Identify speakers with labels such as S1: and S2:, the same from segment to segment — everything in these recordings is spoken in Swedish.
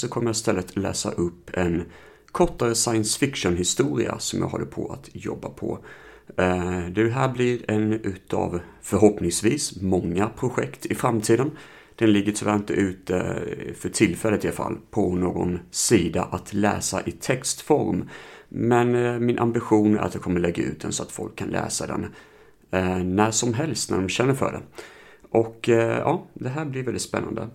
S1: så kommer jag istället läsa upp en kortare science fiction historia som jag håller på att jobba på. Eh, det här blir en utav förhoppningsvis många projekt i framtiden. Den ligger tyvärr inte ute eh, för tillfället i alla fall på någon sida att läsa i textform. Men eh, min ambition är att jag kommer lägga ut den så att folk kan läsa den när som helst när de känner för det. Och ja, det här blir väldigt spännande.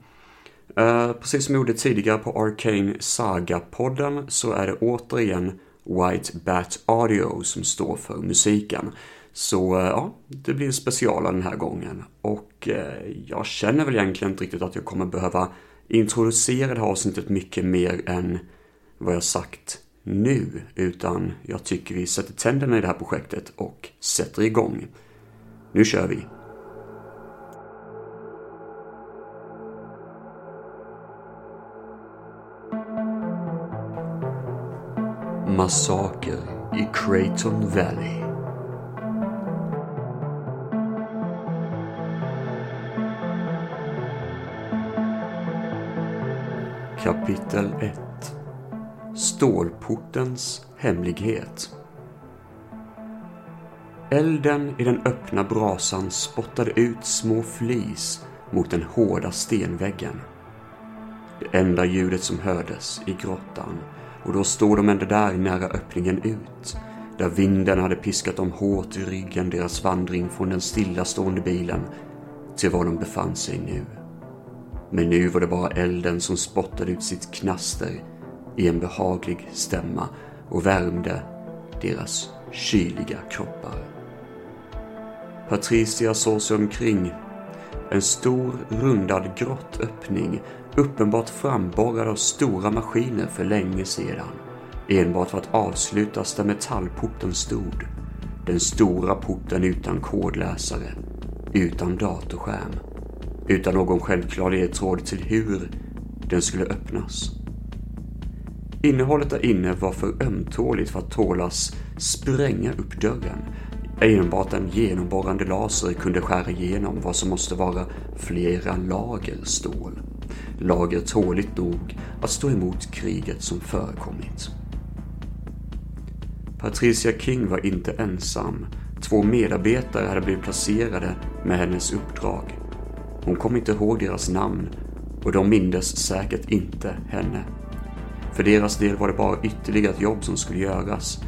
S1: Uh, precis som jag gjorde tidigare på Arcane Saga-podden så är det återigen White Bat Audio som står för musiken. Så uh, ja, det blir en special den här gången. Och uh, jag känner väl egentligen inte riktigt att jag kommer behöva introducera det här avsnittet mycket mer än vad jag sagt nu. Utan jag tycker vi sätter tänderna i det här projektet och sätter igång. Nu kör vi! Massaker i Creighton Valley. Kapitel 1 Stålportens hemlighet Elden i den öppna brasan spottade ut små flis mot den hårda stenväggen. Det enda ljudet som hördes i grottan och då stod de ändå där nära öppningen ut, där vinden hade piskat dem hårt i ryggen deras vandring från den stillastående bilen till var de befann sig nu. Men nu var det bara elden som spottade ut sitt knaster i en behaglig stämma och värmde deras kyliga kroppar. Patricia såg sig omkring. En stor rundad grottöppning uppenbart framborrad av stora maskiner för länge sedan. Enbart för att avslutas där metallporten stod. Den stora porten utan kodläsare, utan datorskärm, utan någon självklar ledtråd till hur den skulle öppnas. Innehållet där inne var för ömtåligt för att tålas spränga upp dörren. Enbart en genomborrande laser kunde skära igenom vad som måste vara flera lager stål lager tåligt nog att stå emot kriget som förekommit. Patricia King var inte ensam. Två medarbetare hade blivit placerade med hennes uppdrag. Hon kom inte ihåg deras namn och de mindes säkert inte henne. För deras del var det bara ytterligare ett jobb som skulle göras.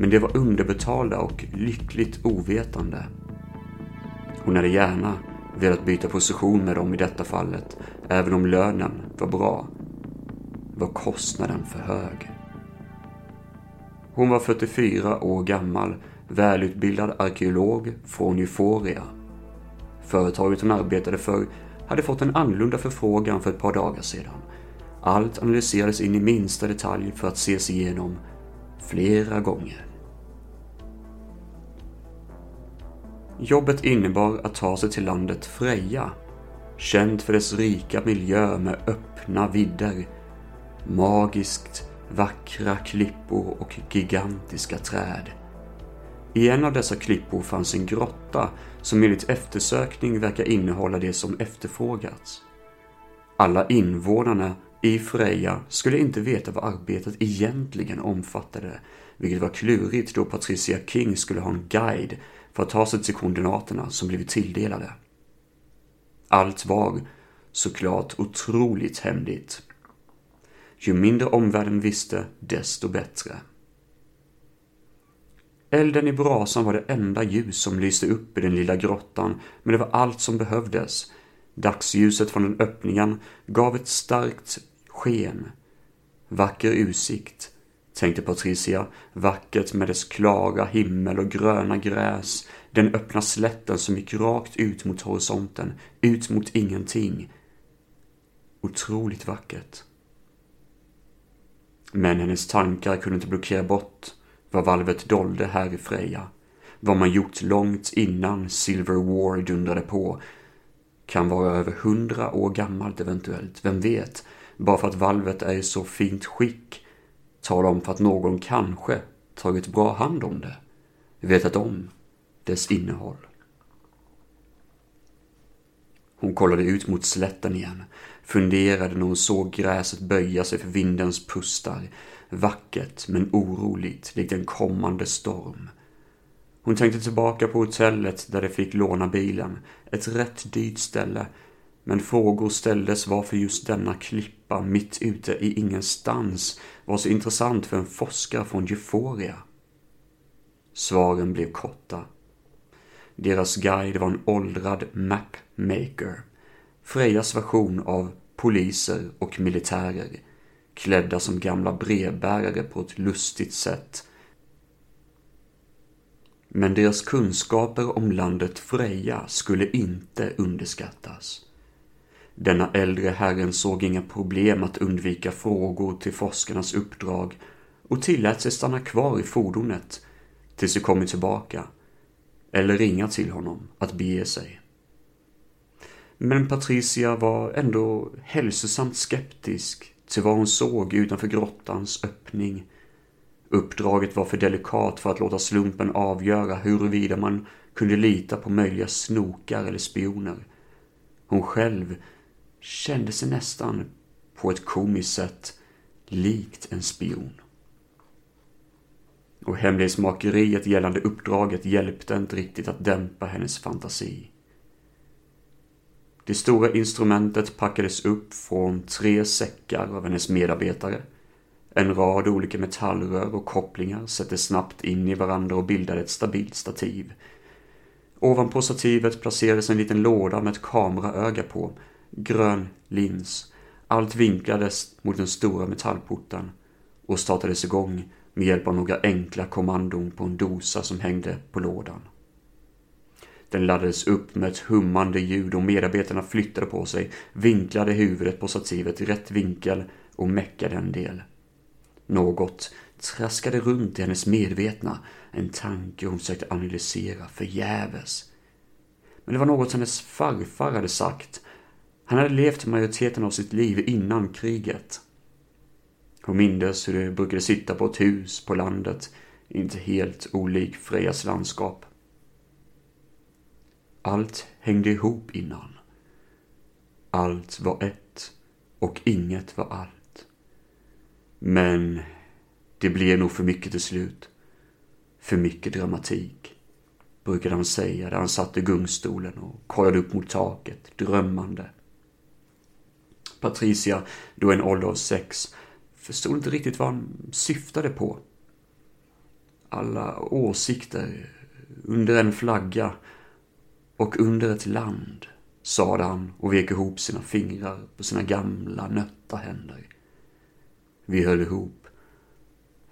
S1: Men de var underbetalda och lyckligt ovetande. Hon hade gärna velat byta position med dem i detta fallet, även om lönen var bra, var kostnaden för hög. Hon var 44 år gammal, välutbildad arkeolog från Euphoria. Företaget hon arbetade för hade fått en annorlunda förfrågan för ett par dagar sedan. Allt analyserades in i minsta detalj för att ses igenom flera gånger. Jobbet innebar att ta sig till landet Freja, känt för dess rika miljö med öppna vidder, magiskt vackra klippor och gigantiska träd. I en av dessa klippor fanns en grotta som enligt eftersökning verkar innehålla det som efterfrågats. Alla invånarna i Freja skulle inte veta vad arbetet egentligen omfattade, vilket var klurigt då Patricia King skulle ha en guide för att ta sig till koordinaterna som blivit tilldelade. Allt var såklart otroligt hemligt. Ju mindre omvärlden visste, desto bättre. Elden i brasan var det enda ljus som lyste upp i den lilla grottan, men det var allt som behövdes. Dagsljuset från den öppningen gav ett starkt sken. Vacker utsikt, tänkte Patricia, vackert med dess klara himmel och gröna gräs, den öppna slätten som gick rakt ut mot horisonten, ut mot ingenting. Otroligt vackert. Men hennes tankar kunde inte blockera bort vad valvet dolde här i Freja. Vad man gjort långt innan Silver War dundrade på. Kan vara över hundra år gammalt eventuellt, vem vet? Bara för att valvet är i så fint skick talar om för att någon kanske tagit bra hand om det. Vetat om dess innehåll. Hon kollade ut mot slätten igen, funderade när hon såg gräset böja sig för vindens pustar, vackert men oroligt, likt en kommande storm. Hon tänkte tillbaka på hotellet där de fick låna bilen, ett rätt dyrt ställe, men frågor ställdes varför just denna klippa mitt ute i ingenstans var så intressant för en forskare från Euphoria. Svaren blev korta. Deras guide var en åldrad mapmaker. Frejas version av poliser och militärer, klädda som gamla brevbärare på ett lustigt sätt. Men deras kunskaper om landet Freja skulle inte underskattas. Denna äldre herren såg inga problem att undvika frågor till forskarnas uppdrag och tillät sig stanna kvar i fordonet tills de kommit tillbaka eller ringa till honom att bege sig. Men Patricia var ändå hälsosamt skeptisk till vad hon såg utanför grottans öppning. Uppdraget var för delikat för att låta slumpen avgöra huruvida man kunde lita på möjliga snokar eller spioner. Hon själv kände sig nästan, på ett komiskt sätt, likt en spion. Och hemlighetsmakeriet gällande uppdraget hjälpte inte riktigt att dämpa hennes fantasi. Det stora instrumentet packades upp från tre säckar av hennes medarbetare. En rad olika metallrör och kopplingar sattes snabbt in i varandra och bildade ett stabilt stativ. Ovanpå stativet placerades en liten låda med ett kameraöga på, grön lins. Allt vinklades mot den stora metallporten och startades igång med hjälp av några enkla kommandon på en dosa som hängde på lådan. Den laddades upp med ett hummande ljud och medarbetarna flyttade på sig, vinklade huvudet på stativet i rätt vinkel och meckade en del. Något traskade runt i hennes medvetna, en tanke hon försökte analysera förgäves. Men det var något hennes farfar hade sagt. Han hade levt majoriteten av sitt liv innan kriget. Hon mindes hur de brukade sitta på ett hus på landet, inte helt olik Frejas landskap. Allt hängde ihop innan. Allt var ett och inget var allt. Men det blev nog för mycket till slut. För mycket dramatik, brukade han säga där han satt i gungstolen och kollade upp mot taket, drömmande. Patricia, då en ålder av sex, förstod inte riktigt vad han syftade på. Alla åsikter under en flagga och under ett land, sade han och vek ihop sina fingrar på sina gamla nötta händer. Vi höll ihop,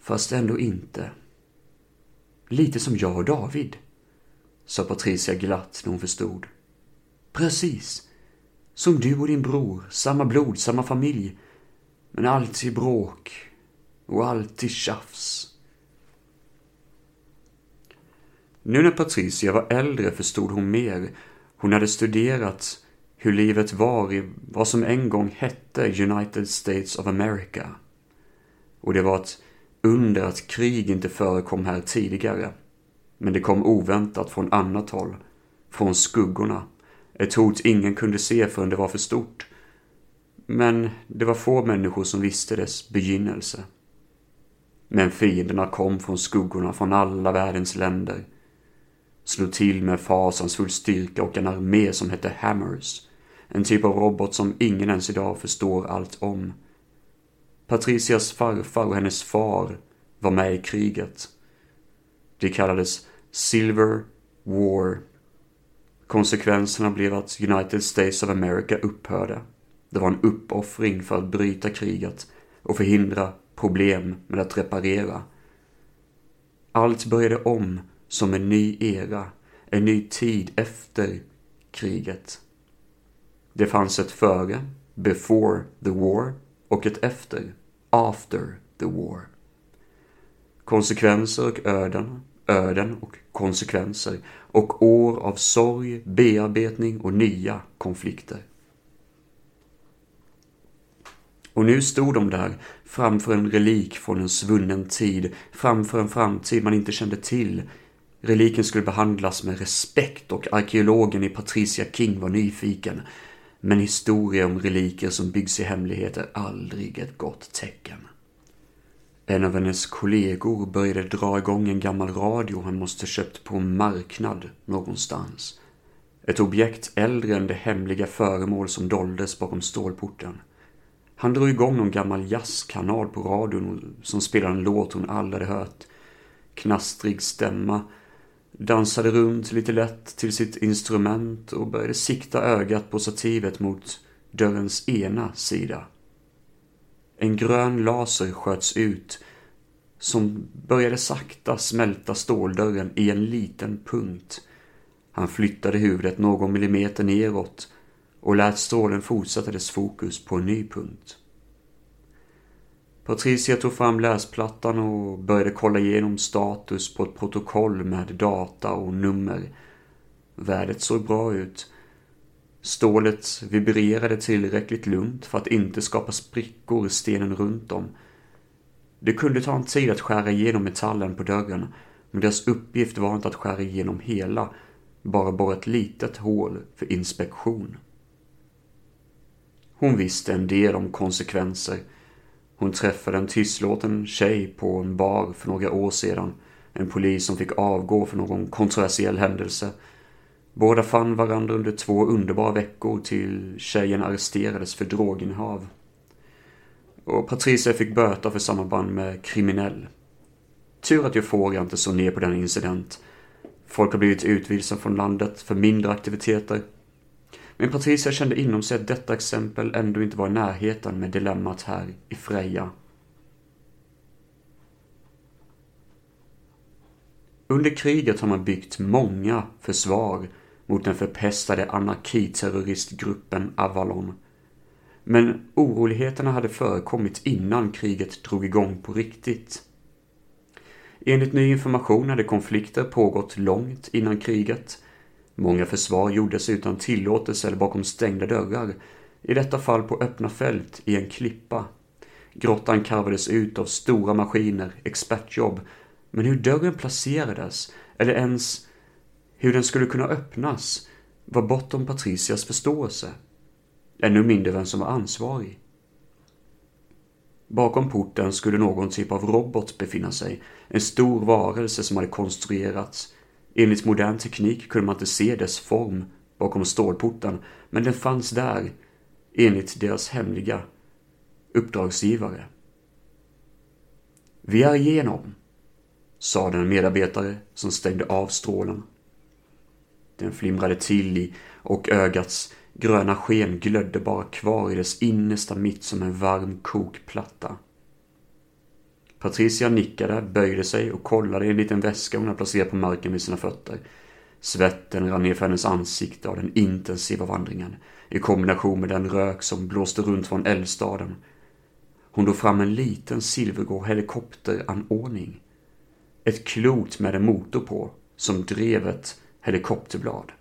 S1: fast ändå inte. Lite som jag och David, sa Patricia glatt när hon förstod. Precis, som du och din bror, samma blod, samma familj, men alltid bråk och alltid tjafs. Nu när Patricia var äldre förstod hon mer. Hon hade studerat hur livet var i vad som en gång hette United States of America. Och det var ett under att krig inte förekom här tidigare. Men det kom oväntat från annat håll, från skuggorna. Ett hot ingen kunde se förrän det var för stort. Men det var få människor som visste dess begynnelse. Men fienderna kom från skuggorna från alla världens länder slog till med fasansfull styrka och en armé som hette Hammers. En typ av robot som ingen ens idag förstår allt om. Patricias farfar och hennes far var med i kriget. Det kallades Silver War. Konsekvenserna blev att United States of America upphörde. Det var en uppoffring för att bryta kriget och förhindra problem med att reparera. Allt började om som en ny era, en ny tid efter kriget. Det fanns ett före, before the war, och ett efter, after the war. Konsekvenser och öden, öden och konsekvenser och år av sorg, bearbetning och nya konflikter. Och nu stod de där framför en relik från en svunnen tid, framför en framtid man inte kände till Reliken skulle behandlas med respekt och arkeologen i Patricia King var nyfiken. Men historia om reliker som byggs i hemlighet är aldrig ett gott tecken. En av hennes kollegor började dra igång en gammal radio han måste köpt på en marknad någonstans. Ett objekt äldre än det hemliga föremål som doldes bakom stålporten. Han drog igång någon gammal jazzkanal på radion som spelade en låt hon aldrig hade hört. Knastrig stämma dansade runt lite lätt till sitt instrument och började sikta ögat på stativet mot dörrens ena sida. En grön laser sköts ut som började sakta smälta ståldörren i en liten punkt. Han flyttade huvudet någon millimeter neråt och lät strålen fortsätta dess fokus på en ny punkt. Patricia tog fram läsplattan och började kolla igenom status på ett protokoll med data och nummer. Värdet såg bra ut. Stålet vibrerade tillräckligt lugnt för att inte skapa sprickor i stenen runt om. Det kunde ta en tid att skära igenom metallen på dörren, men deras uppgift var inte att skära igenom hela, bara borra ett litet hål för inspektion. Hon visste en del om konsekvenser hon träffade en tystlåten tjej på en bar för några år sedan. En polis som fick avgå för någon kontroversiell händelse. Båda fann varandra under två underbara veckor till tjejen arresterades för droginnehav. Och Patricia fick böta för samarband med kriminell. Tur att Euphoria inte såg ner på den incident. Folk har blivit utvisade från landet för mindre aktiviteter men Patricia kände inom sig att detta exempel ändå inte var i närheten med dilemmat här i Freja. Under kriget har man byggt många försvar mot den förpestade anarkiterroristgruppen Avalon. Men oroligheterna hade förekommit innan kriget drog igång på riktigt. Enligt ny information hade konflikter pågått långt innan kriget Många försvar gjordes utan tillåtelse eller bakom stängda dörrar. I detta fall på öppna fält i en klippa. Grottan karvades ut av stora maskiner, expertjobb. Men hur dörren placerades, eller ens hur den skulle kunna öppnas, var bortom Patricias förståelse. Ännu mindre vem som var ansvarig. Bakom porten skulle någon typ av robot befinna sig. En stor varelse som hade konstruerats Enligt modern teknik kunde man inte se dess form bakom stålporten, men den fanns där, enligt deras hemliga uppdragsgivare. Vi är igenom, sa den medarbetare som stängde av strålen. Den flimrade till i och ögats gröna sken glödde bara kvar i dess innersta mitt som en varm kokplatta. Patricia nickade, böjde sig och kollade i en liten väska hon hade placerat på marken vid sina fötter. Svetten rann ner för hennes ansikte av den intensiva vandringen i kombination med den rök som blåste runt från eldstaden. Hon drog fram en liten silvergrå helikopteranordning. Ett klot med en motor på som drev ett helikopterblad.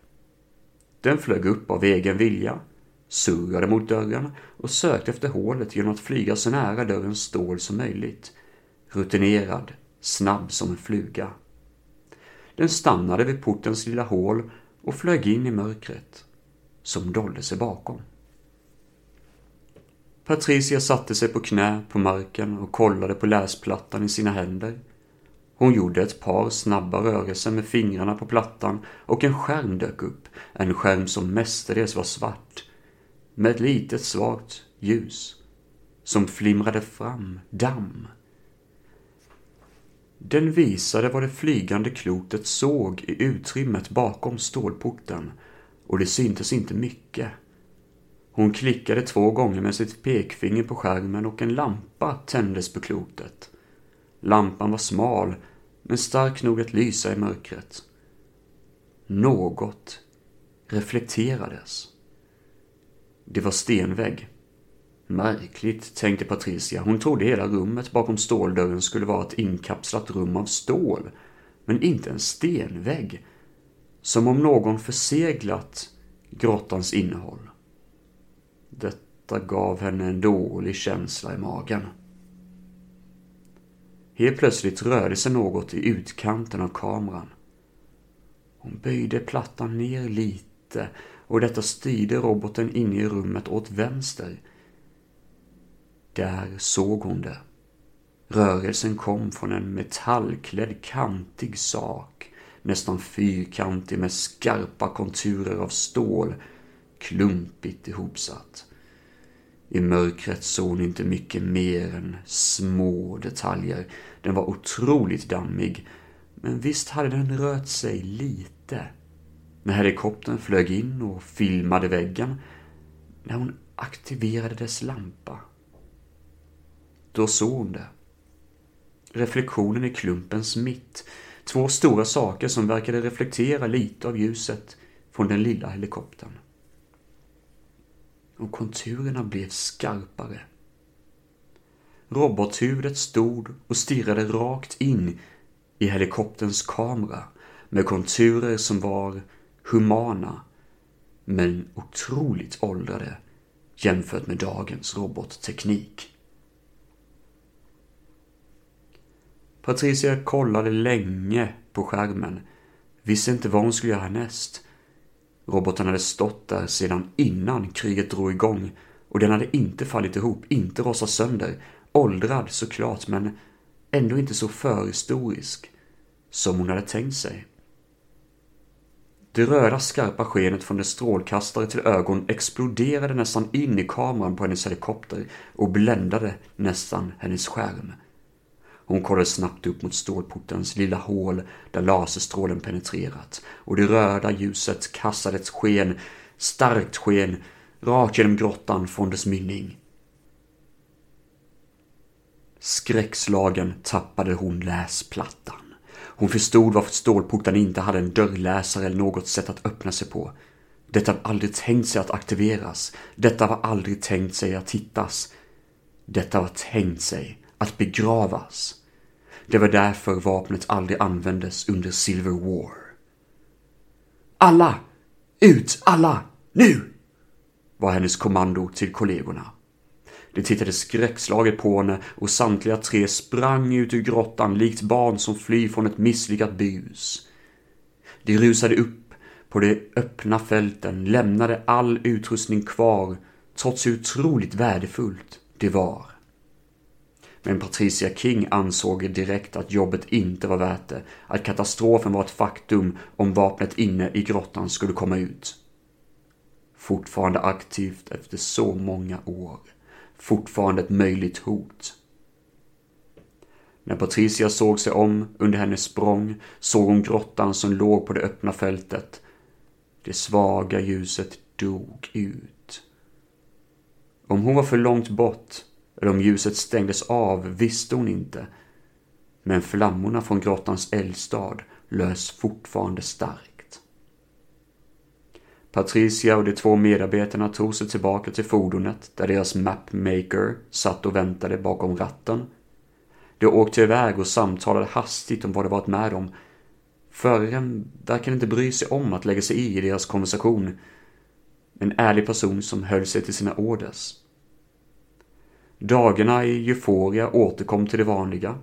S1: Den flög upp av egen vilja, surrade mot dörren och sökte efter hålet genom att flyga så nära dörrens stål som möjligt rutinerad, snabb som en fluga. Den stannade vid portens lilla hål och flög in i mörkret, som dolde sig bakom. Patricia satte sig på knä på marken och kollade på läsplattan i sina händer. Hon gjorde ett par snabba rörelser med fingrarna på plattan och en skärm dök upp, en skärm som mestadels var svart, med ett litet svagt ljus som flimrade fram damm den visade vad det flygande klotet såg i utrymmet bakom stålporten och det syntes inte mycket. Hon klickade två gånger med sitt pekfinger på skärmen och en lampa tändes på klotet. Lampan var smal, men stark nog att lysa i mörkret. Något reflekterades. Det var stenvägg. Märkligt, tänkte Patricia. Hon trodde hela rummet bakom ståldörren skulle vara ett inkapslat rum av stål. Men inte en stenvägg. Som om någon förseglat grottans innehåll. Detta gav henne en dålig känsla i magen. Helt plötsligt rörde sig något i utkanten av kameran. Hon böjde plattan ner lite och detta styrde roboten inne i rummet åt vänster. Där såg hon det. Rörelsen kom från en metallklädd kantig sak, nästan fyrkantig med skarpa konturer av stål, klumpigt ihopsatt. I mörkret såg hon inte mycket mer än små detaljer. Den var otroligt dammig, men visst hade den rört sig lite. När helikoptern flög in och filmade väggen, när hon aktiverade dess lampa. Då såg hon det. Reflektionen i klumpens mitt. Två stora saker som verkade reflektera lite av ljuset från den lilla helikoptern och konturerna blev skarpare. Robothuvudet stod och stirrade rakt in i helikopterns kamera med konturer som var humana men otroligt åldrade jämfört med dagens robotteknik. Patricia kollade länge på skärmen, visste inte vad hon skulle göra näst. Roboten hade stått där sedan innan kriget drog igång och den hade inte fallit ihop, inte rasat sönder. Åldrad såklart, men ändå inte så förhistorisk som hon hade tänkt sig. Det röda skarpa skenet från dess strålkastare till ögon exploderade nästan in i kameran på hennes helikopter och bländade nästan hennes skärm. Hon kollade snabbt upp mot stålportens lilla hål där laserstrålen penetrerat och det röda ljuset kastade ett sken, starkt sken, rakt genom grottan från dess mynning. Skräckslagen tappade hon läsplattan. Hon förstod varför stålporten inte hade en dörrläsare eller något sätt att öppna sig på. Detta var aldrig tänkt sig att aktiveras. Detta var aldrig tänkt sig att hittas. Detta var tänkt sig att begravas. Det var därför vapnet aldrig användes under Silver War. Alla! Ut, alla! Nu! var hennes kommando till kollegorna. De tittade skräckslaget på henne och samtliga tre sprang ut ur grottan likt barn som flyr från ett misslyckat bus. De rusade upp på de öppna fälten, lämnade all utrustning kvar trots hur otroligt värdefullt det var. Men Patricia King ansåg direkt att jobbet inte var värt det, att katastrofen var ett faktum om vapnet inne i grottan skulle komma ut. Fortfarande aktivt efter så många år. Fortfarande ett möjligt hot. När Patricia såg sig om under hennes språng såg hon grottan som låg på det öppna fältet. Det svaga ljuset dog ut. Om hon var för långt bort eller om ljuset stängdes av visste hon inte. Men flammorna från grottans eldstad lös fortfarande starkt. Patricia och de två medarbetarna tog sig tillbaka till fordonet där deras mapmaker satt och väntade bakom ratten. De åkte iväg och samtalade hastigt om vad de varit med om. Föraren verkade inte bry sig om att lägga sig i deras konversation. En ärlig person som höll sig till sina orders. Dagarna i Euphoria återkom till det vanliga.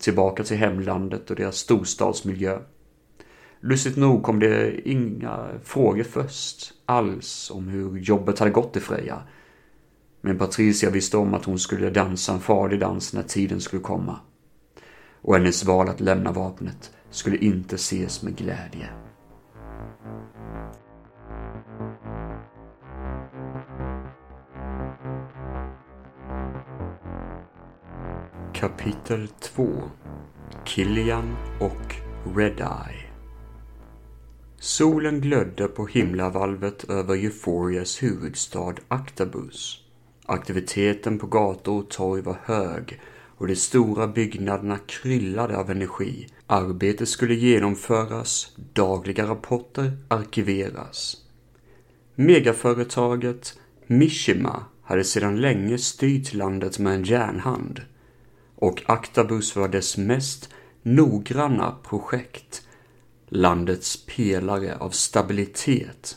S1: Tillbaka till hemlandet och deras storstadsmiljö. Lustigt nog kom det inga frågor först alls om hur jobbet hade gått i Freja. Men Patricia visste om att hon skulle dansa en farlig dans när tiden skulle komma. Och hennes val att lämna vapnet skulle inte ses med glädje. Kapitel 2 Killian och Red-Eye Solen glödde på himlavalvet över Euphorias huvudstad Actabus. Aktiviteten på gator och torg var hög och de stora byggnaderna kryllade av energi. Arbetet skulle genomföras, dagliga rapporter arkiveras. Megaföretaget Mishima hade sedan länge styrt landet med en järnhand och Actabus var dess mest noggranna projekt, landets pelare av stabilitet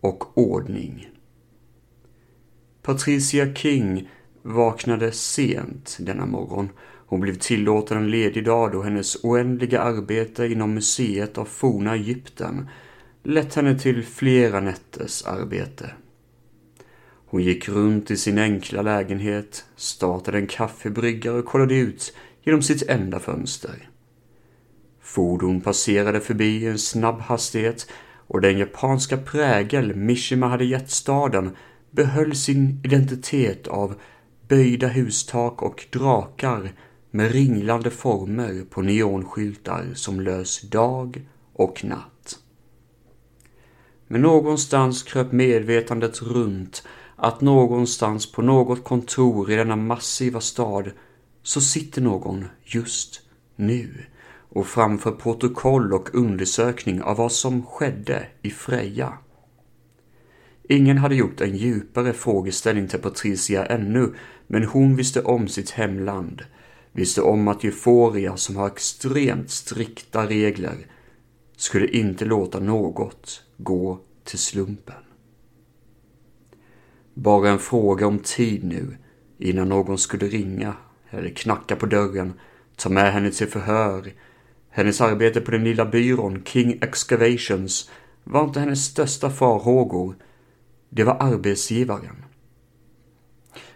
S1: och ordning. Patricia King vaknade sent denna morgon. Hon blev tillåten en ledig dag då hennes oändliga arbete inom museet av forna Egypten lett henne till flera nätters arbete. Hon gick runt i sin enkla lägenhet, startade en kaffebryggare och kollade ut genom sitt enda fönster. Fordon passerade förbi i en snabb hastighet och den japanska prägel Mishima hade gett staden behöll sin identitet av böjda hustak och drakar med ringlande former på neonskyltar som lös dag och natt. Men någonstans kröp medvetandet runt att någonstans på något kontor i denna massiva stad så sitter någon just nu och framför protokoll och undersökning av vad som skedde i Freja. Ingen hade gjort en djupare frågeställning till Patricia ännu, men hon visste om sitt hemland, visste om att Euphoria, som har extremt strikta regler, skulle inte låta något gå till slumpen. Bara en fråga om tid nu, innan någon skulle ringa eller knacka på dörren, ta med henne till förhör. Hennes arbete på den lilla byrån King Excavations var inte hennes största farhågor. Det var arbetsgivaren.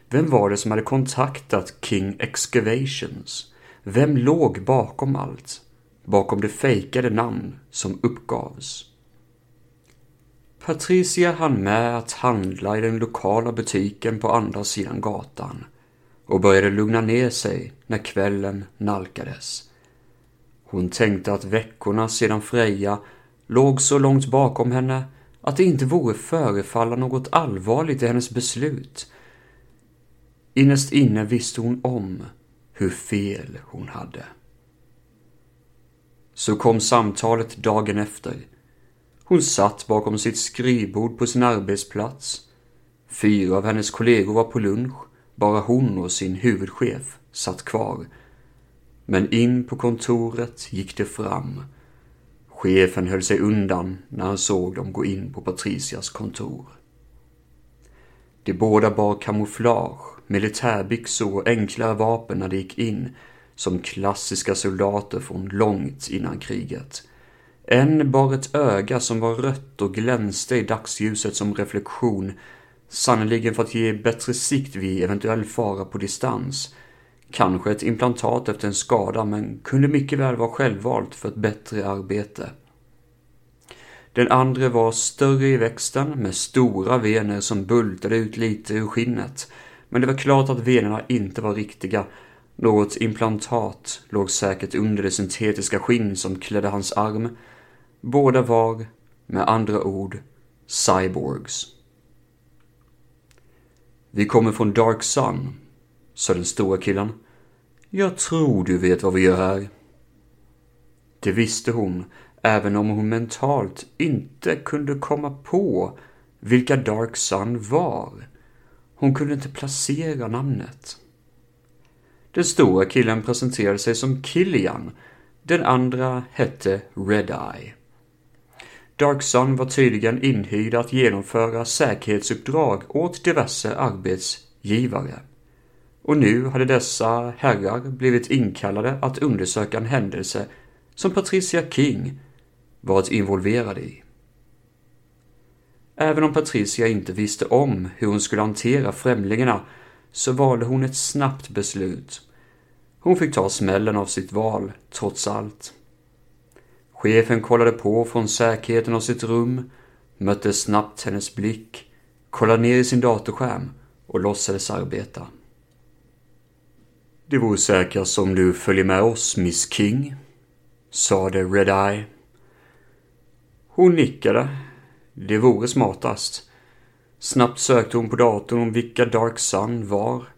S1: Vem var det som hade kontaktat King Excavations? Vem låg bakom allt? Bakom det fejkade namn som uppgavs? Patricia hann med att handla i den lokala butiken på andra sidan gatan och började lugna ner sig när kvällen nalkades. Hon tänkte att veckorna sedan Freja låg så långt bakom henne att det inte vore förefalla något allvarligt i hennes beslut. Innerst inne visste hon om hur fel hon hade. Så kom samtalet dagen efter. Hon satt bakom sitt skrivbord på sin arbetsplats. Fyra av hennes kollegor var på lunch bara hon och sin huvudchef satt kvar. Men in på kontoret gick det fram. Chefen höll sig undan när han såg dem gå in på Patricias kontor. De båda bar kamouflage, militärbyxor och enklare vapen när de gick in, som klassiska soldater från långt innan kriget. En bar ett öga som var rött och glänste i dagsljuset som reflektion Sannoliken för att ge bättre sikt vid eventuell fara på distans. Kanske ett implantat efter en skada, men kunde mycket väl vara självvalt för ett bättre arbete. Den andra var större i växten med stora vener som bultade ut lite ur skinnet. Men det var klart att venerna inte var riktiga. Något implantat låg säkert under det syntetiska skinn som klädde hans arm. Båda var, med andra ord, cyborgs. Vi kommer från Dark Sun, sa den stora killen. Jag tror du vet vad vi gör här. Det visste hon, även om hon mentalt inte kunde komma på vilka Dark Sun var. Hon kunde inte placera namnet. Den stora killen presenterade sig som Killian. Den andra hette Red Eye. Dark Sun var tydligen inhyrd att genomföra säkerhetsuppdrag åt diverse arbetsgivare. Och nu hade dessa herrar blivit inkallade att undersöka en händelse som Patricia King varit involverad i. Även om Patricia inte visste om hur hon skulle hantera främlingarna så valde hon ett snabbt beslut. Hon fick ta smällen av sitt val, trots allt. Chefen kollade på från säkerheten av sitt rum, mötte snabbt hennes blick, kollade ner i sin datorskärm och låtsades arbeta. Det vore säkrast om du följer med oss, Miss King, sade Red Eye. Hon nickade. Det vore smartast. Snabbt sökte hon på datorn om vilka Dark Sun var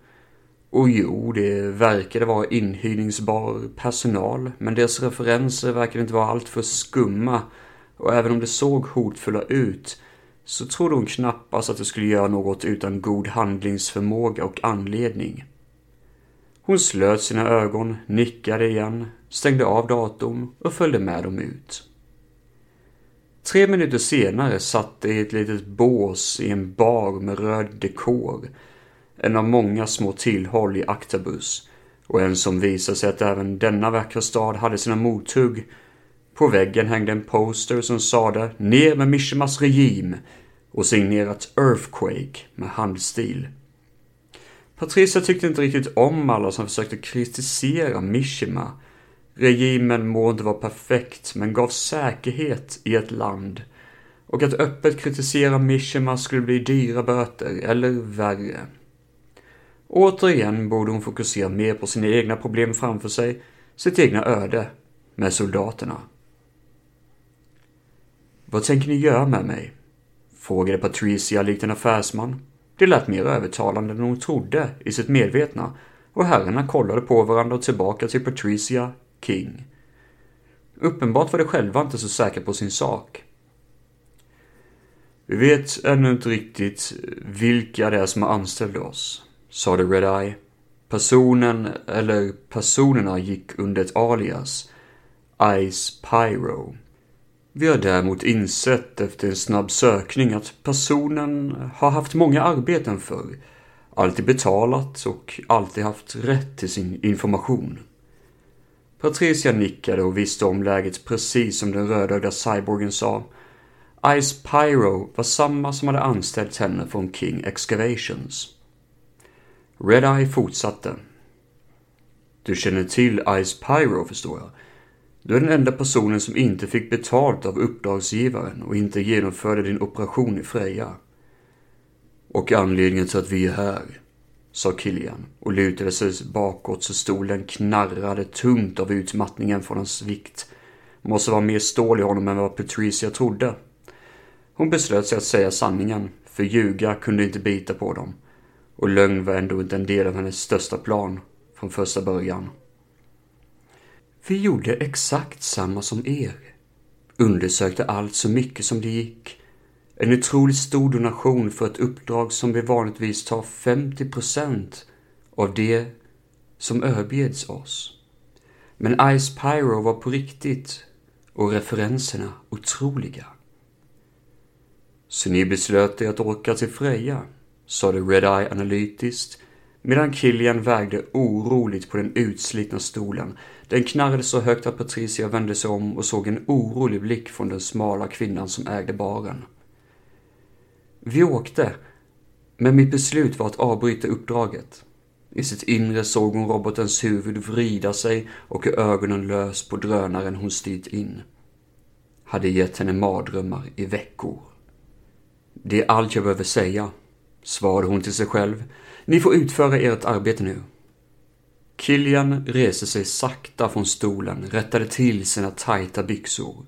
S1: och oh, jo, det verkade vara inhyrningsbar personal, men deras referenser verkade inte vara alltför skumma och även om det såg hotfulla ut så trodde hon knappast att det skulle göra något utan god handlingsförmåga och anledning. Hon slöt sina ögon, nickade igen, stängde av datorn och följde med dem ut. Tre minuter senare satt de i ett litet bås i en bar med röd dekor en av många små tillhåll i Actabus Och en som visade sig att även denna vackra stad hade sina mothugg. På väggen hängde en poster som sade ”Ner med Mishimas regim” och signerat Earthquake med handstil. Patricia tyckte inte riktigt om alla som försökte kritisera Mishima. Regimen må inte vara perfekt, men gav säkerhet i ett land. Och att öppet kritisera Mishima skulle bli dyra böter, eller värre. Återigen borde hon fokusera mer på sina egna problem framför sig, sitt egna öde, med soldaterna. Vad tänker ni göra med mig? Frågade Patricia likt en affärsman. Det lät mer övertalande än hon trodde i sitt medvetna och herrarna kollade på varandra och tillbaka till Patricia King. Uppenbart var de själva inte så säkra på sin sak. Vi vet ännu inte riktigt vilka det är som har anställt oss, sade Red-Eye. Personen, eller personerna gick under ett alias, Ice Pyro. Vi har däremot insett efter en snabb sökning att personen har haft många arbeten förr, alltid betalat och alltid haft rätt till sin information. Patricia nickade och visste om läget precis som den rödögda cyborgen sa. Ice Pyro var samma som hade anställt henne från King Excavations. Red-Eye fortsatte. Du känner till Ice Pyro förstår jag. Du är den enda personen som inte fick betalt av uppdragsgivaren och inte genomförde din operation i Freja. Och anledningen till att vi är här, sa Kilian och lutade sig bakåt så stolen knarrade tungt av utmattningen från hans vikt. Måste vara mer stål i honom än vad Patricia trodde. Hon beslöt sig att säga sanningen, för ljuga kunde inte bita på dem. Och lögn var ändå inte en del av hennes största plan från första början. Vi gjorde exakt samma som er. Undersökte allt så mycket som det gick. En otroligt stor donation för ett uppdrag som vi vanligtvis tar 50% av det som erbjuds oss. Men Ice Pyro var på riktigt och referenserna otroliga. Så ni beslöt er att åka till Freja, sade Redeye analytiskt medan Killian vägde oroligt på den utslitna stolen. Den knarrade så högt att Patricia vände sig om och såg en orolig blick från den smala kvinnan som ägde baren. Vi åkte, men mitt beslut var att avbryta uppdraget. I sitt inre såg hon robotens huvud vrida sig och ögonen lös på drönaren hon styrt in. Hade gett henne mardrömmar i veckor. Det är allt jag behöver säga, svarade hon till sig själv ni får utföra ert arbete nu. Kilian reste sig sakta från stolen, rättade till sina tajta byxor.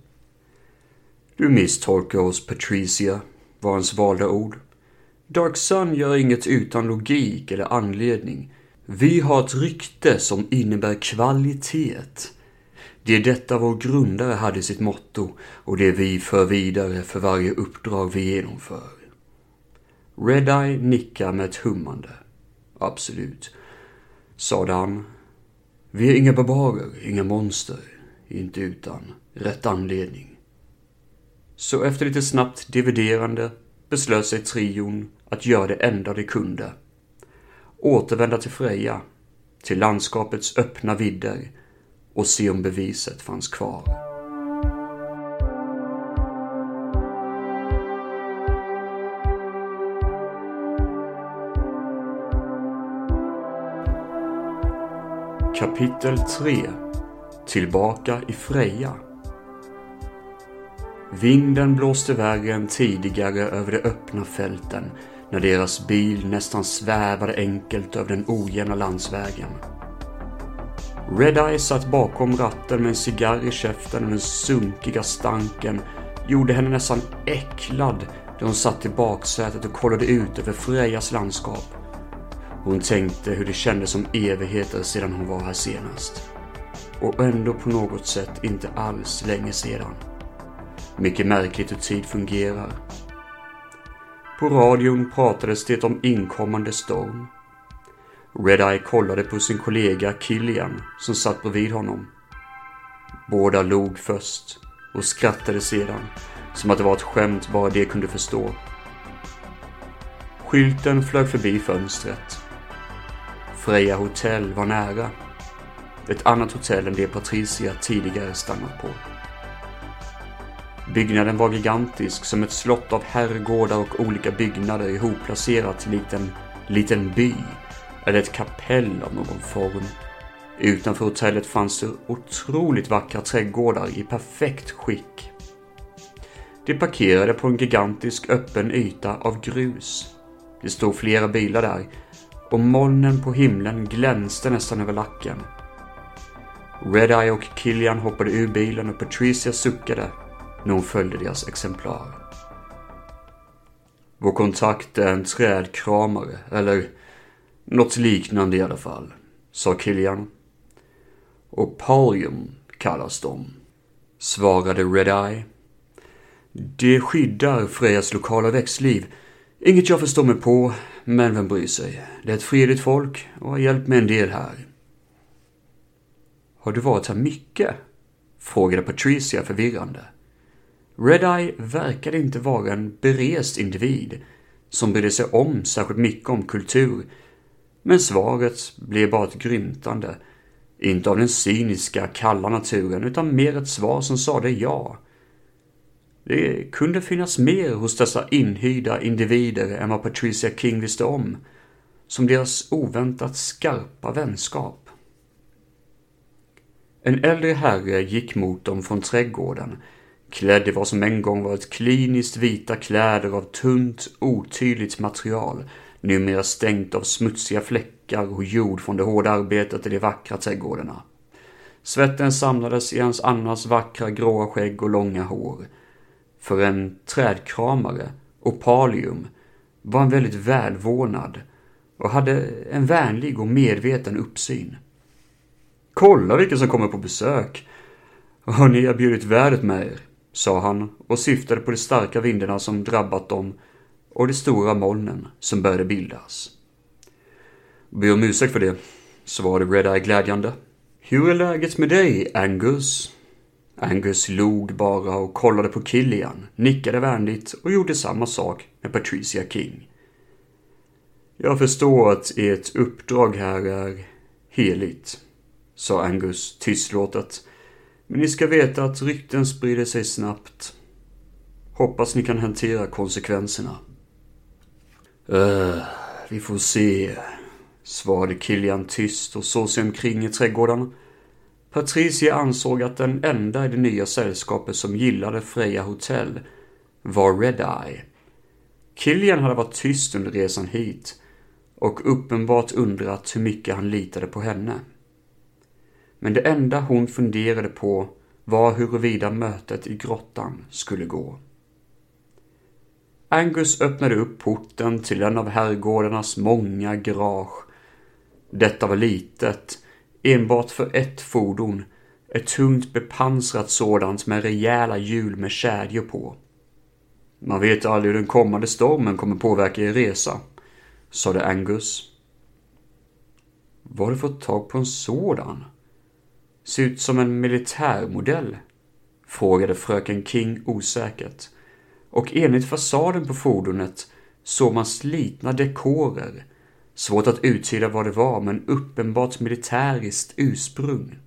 S1: Du misstolkar oss, Patricia, var hans valda ord. Dark Sun gör inget utan logik eller anledning. Vi har ett rykte som innebär kvalitet. Det är detta vår grundare hade i sitt motto och det vi för vidare för varje uppdrag vi genomför. Redeye nickar med ett hummande. Absolut, sade han. Vi är inga barbarer, inga monster, inte utan rätt anledning. Så efter lite snabbt dividerande beslöt sig trion att göra det enda de kunde. Återvända till Freja, till landskapets öppna vidder och se om beviset fanns kvar. Kapitel 3 Tillbaka i Freja Vinden blåste värre än tidigare över de öppna fälten när deras bil nästan svävade enkelt över den ojämna landsvägen. Red-Eye satt bakom ratten med en cigarr i käften och den sunkiga stanken gjorde henne nästan äcklad då hon satt i baksätet och kollade ut över Frejas landskap. Hon tänkte hur det kändes som evigheter sedan hon var här senast. Och ändå på något sätt inte alls länge sedan. Mycket märkligt hur tid fungerar. På radion pratades det om inkommande storm. Red-Eye kollade på sin kollega Killian som satt bredvid honom. Båda log först och skrattade sedan, som att det var ett skämt bara de kunde förstå. Skylten flög förbi fönstret Freja hotell var nära. ett annat hotell än det Patricia tidigare stannat på. Byggnaden var gigantisk som ett slott av herrgårdar och olika byggnader ihopplacerat till en liten by eller ett kapell av någon form. Utanför hotellet fanns det otroligt vackra trädgårdar i perfekt skick. De parkerade på en gigantisk öppen yta av grus. Det stod flera bilar där och molnen på himlen glänste nästan över lacken. Red-Eye och Killian hoppade ur bilen och Patricia suckade när hon följde deras exemplar. Vår kontakt är en trädkramare, eller något liknande i alla fall, sa Killian. Och Palium kallas de, svarade Red-Eye. Det skyddar Frejas lokala växtliv. Inget jag förstår mig på, men vem bryr sig? Det är ett fredligt folk och har hjälpt mig en del här. Har du varit här mycket? Frågade Patricia förvirrande. Red-Eye verkade inte vara en berest individ som brydde sig om särskilt mycket om kultur, men svaret blev bara ett grymtande. Inte av den cyniska, kalla naturen, utan mer ett svar som sade ja. Det kunde finnas mer hos dessa inhyrda individer än vad Patricia King visste om, som deras oväntat skarpa vänskap. En äldre herre gick mot dem från trädgården, klädd i vad som en gång varit kliniskt vita kläder av tunt, otydligt material, numera stängt av smutsiga fläckar och jord från det hårda arbetet i de vackra trädgårdarna. Svetten samlades i hans annars vackra gråa skägg och långa hår. För en trädkramare, Opalium, var han väldigt välvårdad och hade en vänlig och medveten uppsyn. Kolla vilka som kommer på besök! Har ni erbjudit vädret med er? sa han och syftade på de starka vindarna som drabbat dem och de stora molnen som började bildas. Be om ursäkt för det, svarade Red-Eye glädjande. Hur är läget med dig, Angus? Angus log bara och kollade på Killian, nickade vänligt och gjorde samma sak med Patricia King. Jag förstår att ert uppdrag här är heligt, sa Angus tystlåtet men ni ska veta att rykten sprider sig snabbt. Hoppas ni kan hantera konsekvenserna. Öh, vi får se, svarade Kilian tyst och såg sig omkring i trädgården. Patricia ansåg att den enda i det nya sällskapet som gillade Freja Hotel var Red-Eye. Kilian hade varit tyst under resan hit och uppenbart undrat hur mycket han litade på henne. Men det enda hon funderade på var huruvida mötet i grottan skulle gå. Angus öppnade upp porten till en av herrgårdarnas många garage. Detta var litet, enbart för ett fordon, ett tungt bepansrat sådant med rejäla hjul med kedjor på. Man vet aldrig hur den kommande stormen kommer påverka er resa, sade Angus. Var har du fått tag på en sådan? Ser ut som en militärmodell? Frågade fröken King osäkert. Och enligt fasaden på fordonet såg man slitna dekorer. Svårt att uttyda vad det var, men uppenbart militäriskt ursprung.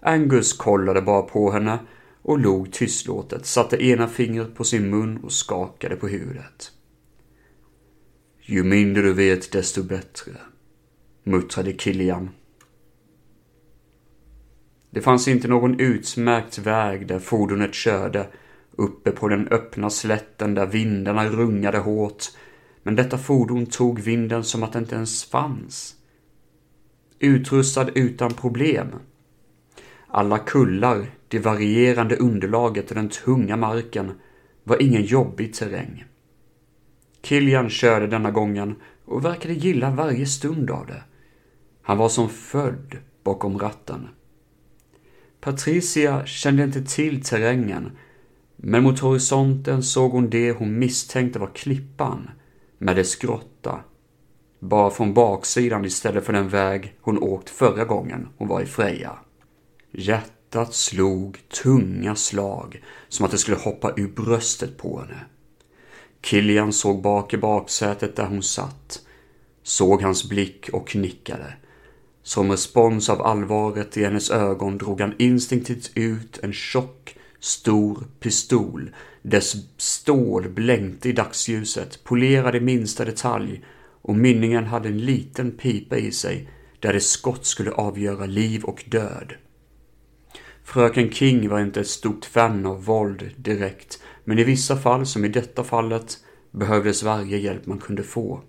S1: Angus kollade bara på henne och log tystlåtet, satte ena fingret på sin mun och skakade på huvudet. Ju mindre du vet, desto bättre, muttrade Kilian det fanns inte någon utmärkt väg där fordonet körde, uppe på den öppna slätten där vindarna rungade hårt, men detta fordon tog vinden som att det inte ens fanns. Utrustad utan problem. Alla kullar, det varierande underlaget och den tunga marken var ingen jobbig terräng. Kilian körde denna gången och verkade gilla varje stund av det. Han var som född bakom ratten. Patricia kände inte till terrängen, men mot horisonten såg hon det hon misstänkte var klippan med dess grotta. Bara från baksidan istället för den väg hon åkt förra gången hon var i Freja. Hjärtat slog tunga slag, som att det skulle hoppa ur bröstet på henne. Kilian såg bak i baksätet där hon satt, såg hans blick och nickade. Som respons av allvaret i hennes ögon drog han instinktivt ut en tjock, stor pistol. Dess stål blänkte i dagsljuset, polerad i minsta detalj och mynningen hade en liten pipa i sig där ett skott skulle avgöra liv och död. Fröken King var inte ett stort fan av våld direkt, men i vissa fall, som i detta fallet, behövdes varje hjälp man kunde få.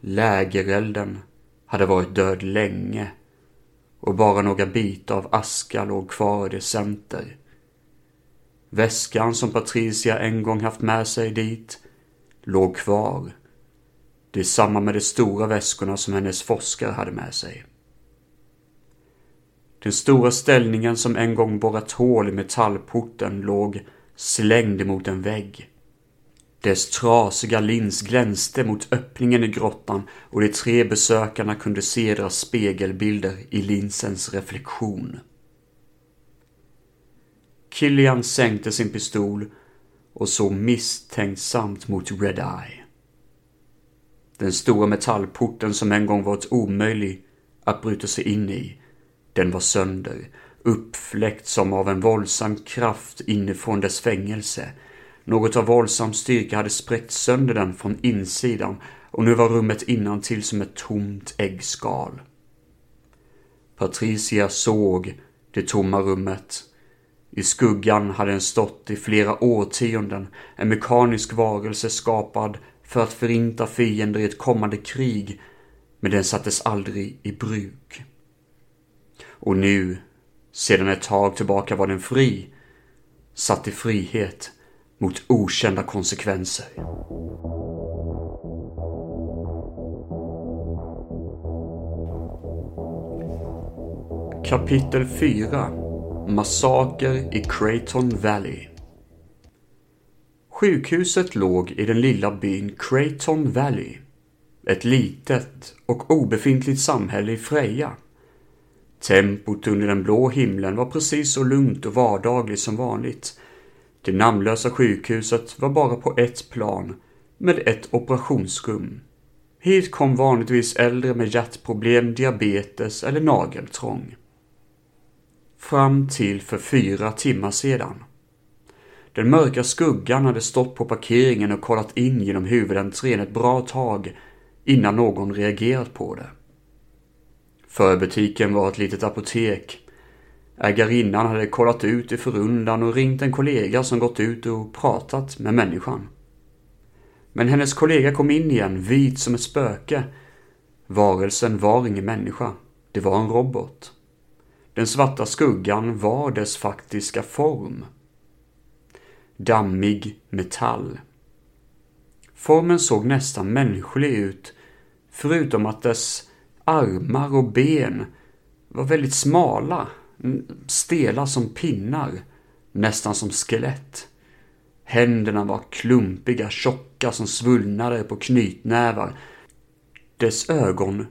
S1: Lägerelden hade varit död länge och bara några bitar av aska låg kvar i dess center. Väskan som Patricia en gång haft med sig dit låg kvar. Det är samma med de stora väskorna som hennes forskare hade med sig. Den stora ställningen som en gång borrat hål i metallporten låg slängd mot en vägg. Dess trasiga lins glänste mot öppningen i grottan och de tre besökarna kunde se deras spegelbilder i linsens reflektion. Killian sänkte sin pistol och såg misstänksamt mot Red Eye. Den stora metallporten som en gång varit omöjlig att bryta sig in i, den var sönder, uppfläckt som av en våldsam kraft inifrån dess fängelse. Något av våldsam styrka hade spräckt sönder den från insidan och nu var rummet innantill som ett tomt äggskal. Patricia såg det tomma rummet. I skuggan hade den stått i flera årtionden, en mekanisk varelse skapad för att förinta fiender i ett kommande krig, men den sattes aldrig i bruk. Och nu, sedan ett tag tillbaka var den fri, satt i frihet mot okända konsekvenser. Kapitel 4 Massaker i Creighton Valley Sjukhuset låg i den lilla byn Creighton Valley. Ett litet och obefintligt samhälle i Freja. Tempot under den blå himlen var precis så lugnt och vardagligt som vanligt. Det namnlösa sjukhuset var bara på ett plan, med ett operationsrum. Hit kom vanligtvis äldre med hjärtproblem, diabetes eller nageltrång. Fram till för fyra timmar sedan. Den mörka skuggan hade stått på parkeringen och kollat in genom huvudentrén ett bra tag innan någon reagerat på det. Förbutiken var ett litet apotek. Ägarinnan hade kollat ut i förundan och ringt en kollega som gått ut och pratat med människan. Men hennes kollega kom in igen, vit som ett spöke. Varelsen var ingen människa. Det var en robot. Den svarta skuggan var dess faktiska form. Dammig metall. Formen såg nästan mänsklig ut, förutom att dess armar och ben var väldigt smala, stela som pinnar, nästan som skelett. Händerna var klumpiga, tjocka som svullnade på knytnävar. Dess ögon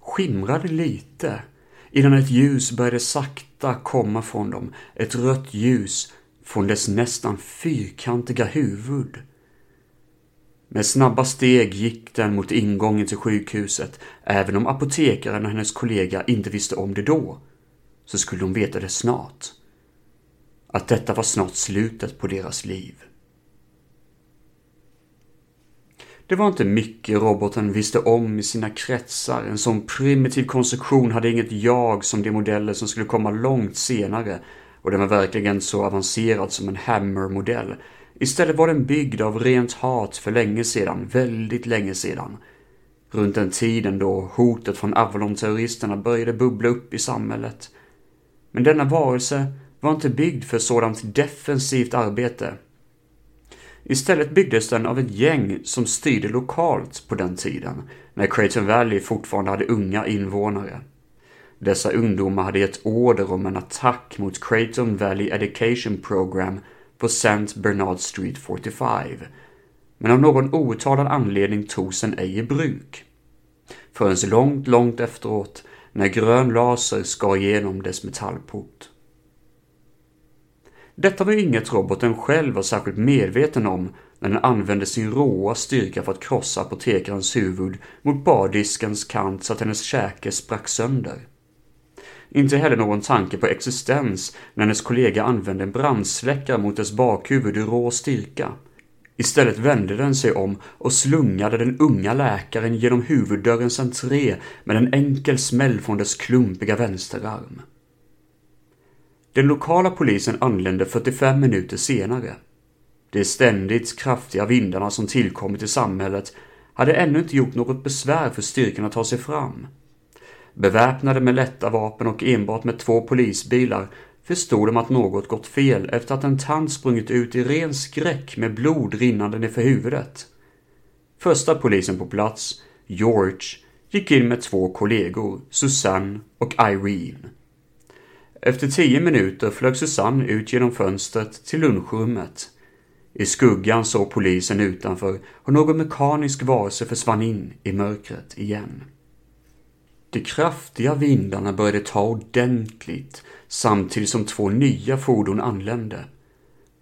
S1: skimrade lite innan ett ljus började sakta komma från dem. Ett rött ljus från dess nästan fyrkantiga huvud. Med snabba steg gick den mot ingången till sjukhuset. Även om apotekaren och hennes kollega inte visste om det då, så skulle de veta det snart. Att detta var snart slutet på deras liv. Det var inte mycket roboten visste om i sina kretsar. En sån primitiv konstruktion hade inget jag som de modeller som skulle komma långt senare och den var verkligen så avancerad som en Hammer-modell Istället var den byggd av rent hat för länge sedan, väldigt länge sedan. Runt den tiden då hotet från Avalon-terroristerna började bubbla upp i samhället. Men denna varelse var inte byggd för sådant defensivt arbete. Istället byggdes den av ett gäng som styrde lokalt på den tiden, när Creighton Valley fortfarande hade unga invånare. Dessa ungdomar hade gett order om en attack mot Creighton Valley Education Program på St. Bernard Street 45. Men av någon outtalad anledning togs den ej i bruk. Förrän långt, långt efteråt när grön laser skar igenom dess metallport. Detta var inget roboten själv var särskilt medveten om när den använde sin råa styrka för att krossa apotekarens huvud mot bardiskens kant så att hennes käke sprack sönder. Inte heller någon tanke på existens när hennes kollega använde en brandsläckare mot dess bakhuvud i rå styrka. Istället vände den sig om och slungade den unga läkaren genom huvuddörrens entré med en enkel smäll från dess klumpiga vänsterarm. Den lokala polisen anlände 45 minuter senare. De ständigt kraftiga vindarna som tillkommit i samhället hade ännu inte gjort något besvär för styrkan att ta sig fram. Beväpnade med lätta vapen och enbart med två polisbilar förstod de att något gått fel efter att en tant sprungit ut i ren skräck med blod rinnande nerför huvudet. Första polisen på plats, George, gick in med två kollegor, Susanne och Irene. Efter tio minuter flög Susanne ut genom fönstret till lunchrummet. I skuggan såg polisen utanför hur någon mekanisk varelse försvann in i mörkret igen. De kraftiga vindarna började ta ordentligt samtidigt som två nya fordon anlände.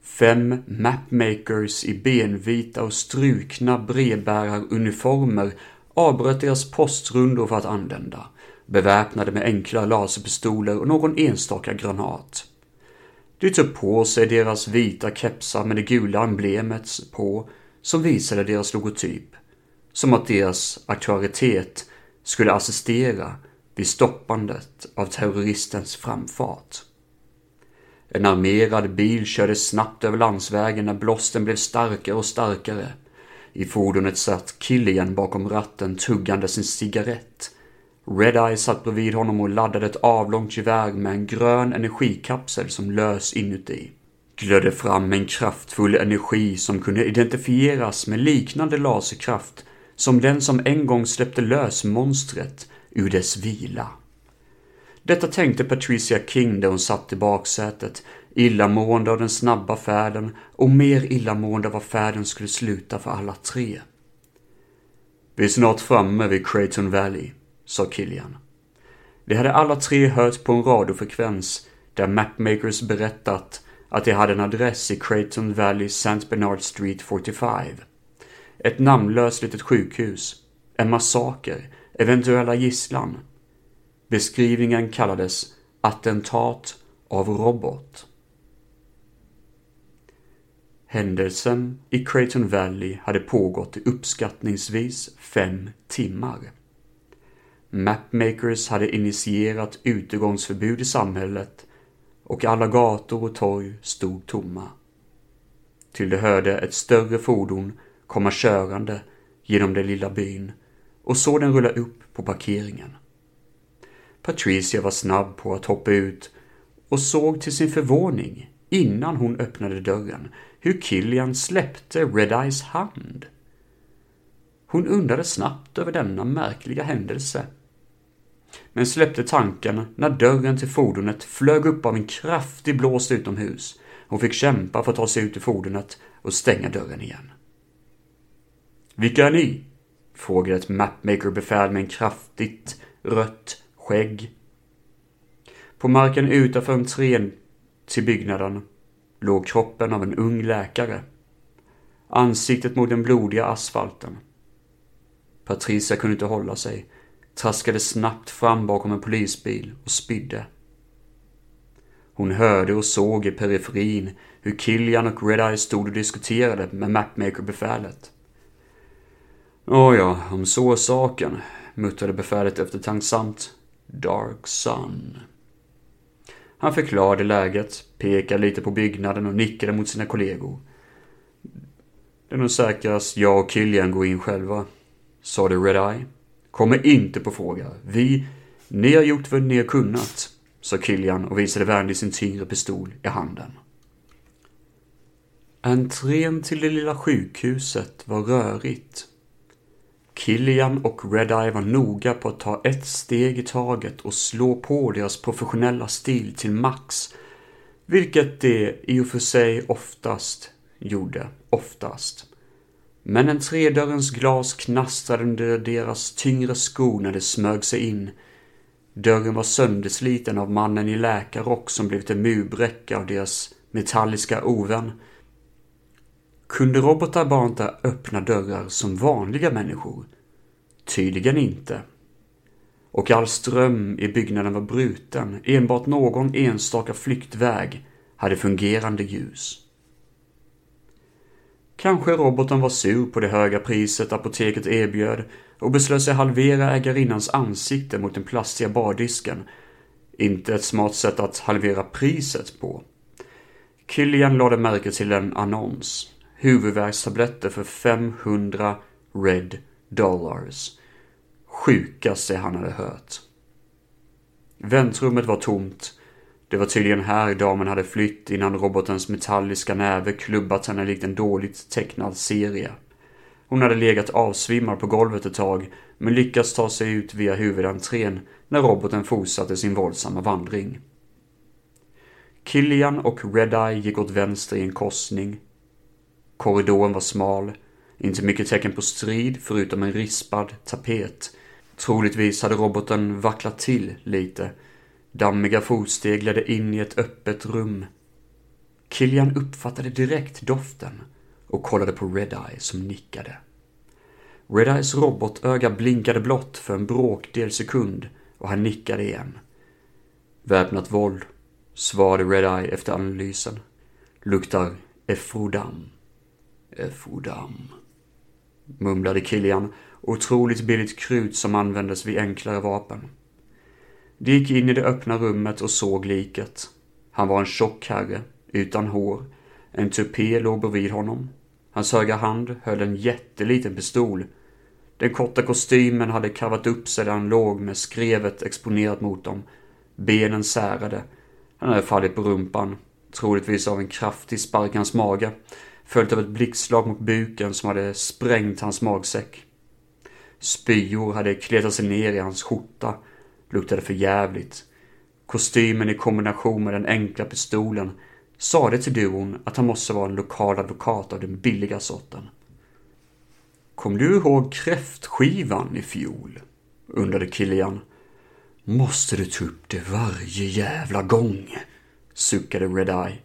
S1: Fem mapmakers i benvita och strukna brevbäraruniformer avbröt deras postrundor för att anlända, beväpnade med enkla laserpistoler och någon enstaka granat. De tog på sig deras vita kepsar med det gula emblemet på som visade deras logotyp, som att deras auktoritet skulle assistera vid stoppandet av terroristens framfart. En armerad bil körde snabbt över landsvägen när blåsten blev starkare och starkare. I fordonet satt Killian bakom ratten tuggande sin cigarett. Red-Eye satt bredvid honom och laddade ett avlångt gevär med en grön energikapsel som lös inuti. Glödde fram en kraftfull energi som kunde identifieras med liknande laserkraft som den som en gång släppte lös monstret ur dess vila. Detta tänkte Patricia King där hon satt i baksätet, illamående av den snabba färden och mer illamående av var färden skulle sluta för alla tre. Vi är snart framme vid Creighton Valley, sa Killian. De hade alla tre hört på en radiofrekvens där Mapmakers berättat att de hade en adress i Creighton Valley St. Bernard Street 45. Ett namnlöst litet sjukhus, en massaker, eventuella gisslan. Beskrivningen kallades attentat av robot. Händelsen i Creighton Valley hade pågått i uppskattningsvis fem timmar. Mapmakers hade initierat utegångsförbud i samhället och alla gator och torg stod tomma. Till det hörde ett större fordon komma körande genom den lilla byn och såg den rulla upp på parkeringen. Patricia var snabb på att hoppa ut och såg till sin förvåning, innan hon öppnade dörren, hur Killian släppte Red-Eyes hand. Hon undrade snabbt över denna märkliga händelse. Men släppte tanken när dörren till fordonet flög upp av en kraftig blåst utomhus. Hon fick kämpa för att ta sig ut ur fordonet och stänga dörren igen. Vilka är ni? frågade ett mapmaker-befäl med en kraftigt rött skägg. På marken utanför entrén till byggnaden låg kroppen av en ung läkare. Ansiktet mot den blodiga asfalten. Patricia kunde inte hålla sig, traskade snabbt fram bakom en polisbil och spydde. Hon hörde och såg i periferin hur Killian och Red-Eye stod och diskuterade med mapmaker-befälet. Åja, om så är saken, muttrade befälet eftertänksamt. Dark Sun. Han förklarade läget, pekade lite på byggnaden och nickade mot sina kollegor. Det är nog säkrast jag och Killian går in själva, sade Red-Eye. Kommer inte på fråga. Vi, ni har gjort vad ni har kunnat, sa Killian och visade vänligt sin tyngre pistol i handen. Entrén till det lilla sjukhuset var rörigt Killian och Red-Eye var noga på att ta ett steg i taget och slå på deras professionella stil till max, vilket de i och för sig oftast gjorde, oftast. Men en tredörrens glas knastrade under deras tyngre skor när de smög sig in. Dörren var söndersliten av mannen i läkarrock som blivit en murbräcka av deras metalliska ovän. Kunde robotar bara inte öppna dörrar som vanliga människor? Tydligen inte. Och all ström i byggnaden var bruten. Enbart någon enstaka flyktväg hade fungerande ljus. Kanske roboten var sur på det höga priset apoteket erbjöd och beslöt sig halvera ägarinnans ansikte mot den plastiga bardisken. Inte ett smart sätt att halvera priset på. Killian lade märke till en annons. Huvudvärkstabletter för 500 red dollars. Sjukaste han hade hört. Väntrummet var tomt. Det var tydligen här damen hade flytt innan robotens metalliska näve klubbat henne likt en dåligt tecknad serie. Hon hade legat avsvimmad på golvet ett tag, men lyckats ta sig ut via huvudentrén när roboten fortsatte sin våldsamma vandring. Killian och Redeye gick åt vänster i en korsning. Korridoren var smal, inte mycket tecken på strid förutom en rispad tapet. Troligtvis hade roboten vacklat till lite. Dammiga fotsteg ledde in i ett öppet rum. Killian uppfattade direkt doften och kollade på Redeye som nickade. Redeyes robotöga blinkade blått för en bråkdel sekund och han nickade igen. Väpnat våld, svarade Redeye efter analysen. Luktar Efrodam. Efrodam. Mumlade Kilian, Otroligt billigt krut som användes vid enklare vapen. De gick in i det öppna rummet och såg liket. Han var en tjock herre, utan hår. En tupé låg bredvid honom. Hans högra hand höll en jätteliten pistol. Den korta kostymen hade karvat upp sig där han låg med skrevet exponerat mot dem. Benen särade. Han hade fallit på rumpan, troligtvis av en kraftig spark i hans mage, följt av ett blixtslag mot buken som hade sprängt hans magsäck. Spyor hade kletat sig ner i hans skjorta, luktade för jävligt. Kostymen i kombination med den enkla pistolen sade till duon att han måste vara en lokal advokat av den billiga sorten. Kom du ihåg kräftskivan i fjol? undrade Kilian. Måste du ta upp det varje jävla gång? suckade Red-Eye.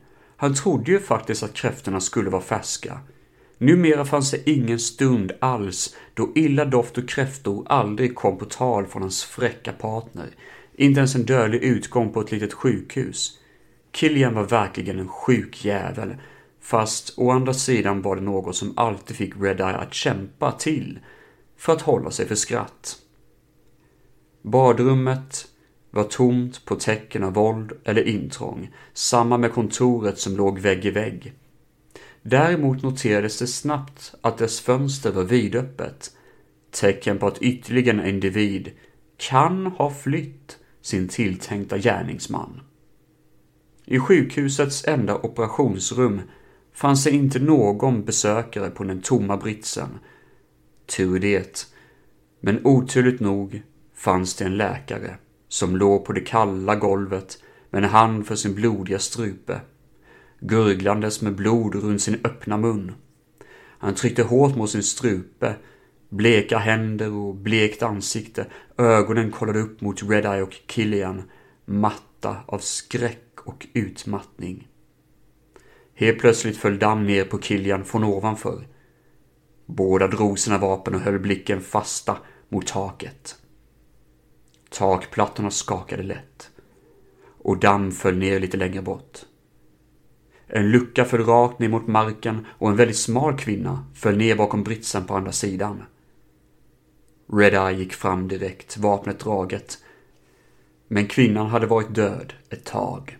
S1: Han trodde ju faktiskt att kräftorna skulle vara färska. Numera fanns det ingen stund alls då illa doft och kräftor aldrig kom på tal från hans fräcka partner. Inte ens en dödlig utgång på ett litet sjukhus. Killian var verkligen en sjuk jävel. Fast å andra sidan var det något som alltid fick Red-Eye att kämpa till för att hålla sig för skratt. Badrummet var tomt på tecken av våld eller intrång, samma med kontoret som låg vägg i vägg. Däremot noterades det snabbt att dess fönster var vidöppet, tecken på att ytterligare en individ kan ha flytt sin tilltänkta gärningsman. I sjukhusets enda operationsrum fanns det inte någon besökare på den tomma britsen. Tur det. Men oturligt nog fanns det en läkare som låg på det kalla golvet med en hand för sin blodiga strupe, gurglandes med blod runt sin öppna mun. Han tryckte hårt mot sin strupe, bleka händer och blekt ansikte, ögonen kollade upp mot Redeye och Killian, matta av skräck och utmattning. Helt plötsligt föll damm ner på Killian från ovanför. Båda drog sina vapen och höll blicken fasta mot taket. Takplattorna skakade lätt. Och damm föll ner lite längre bort. En lucka föll rakt ner mot marken och en väldigt smal kvinna föll ner bakom britsen på andra sidan. Red-Eye gick fram direkt, vapnet draget. Men kvinnan hade varit död ett tag.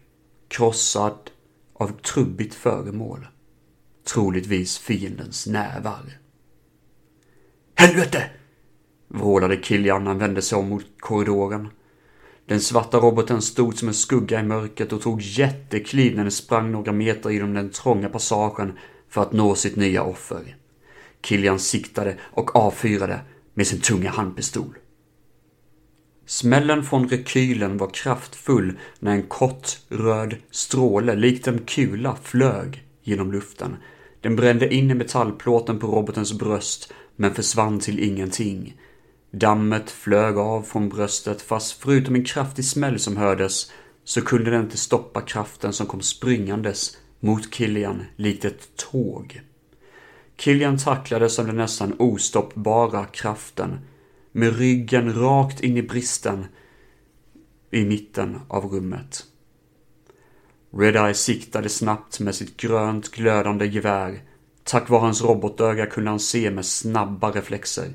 S1: Krossad av trubbigt föremål. Troligtvis fiendens nävar. Helvete! Vrålade Kilian när han vände sig om mot korridoren. Den svarta roboten stod som en skugga i mörkret och tog jättekliv när den sprang några meter genom den trånga passagen för att nå sitt nya offer. Kilian siktade och avfyrade med sin tunga handpistol. Smällen från rekylen var kraftfull när en kort röd stråle likt en kula flög genom luften. Den brände in i metallplåten på robotens bröst men försvann till ingenting. Dammet flög av från bröstet fast förutom en kraftig smäll som hördes så kunde den inte stoppa kraften som kom springandes mot Kilian, likt ett tåg. Kilian tacklades av den nästan ostoppbara kraften, med ryggen rakt in i bristen i mitten av rummet. Redeye siktade snabbt med sitt grönt glödande gevär. Tack vare hans robotöga kunde han se med snabba reflexer.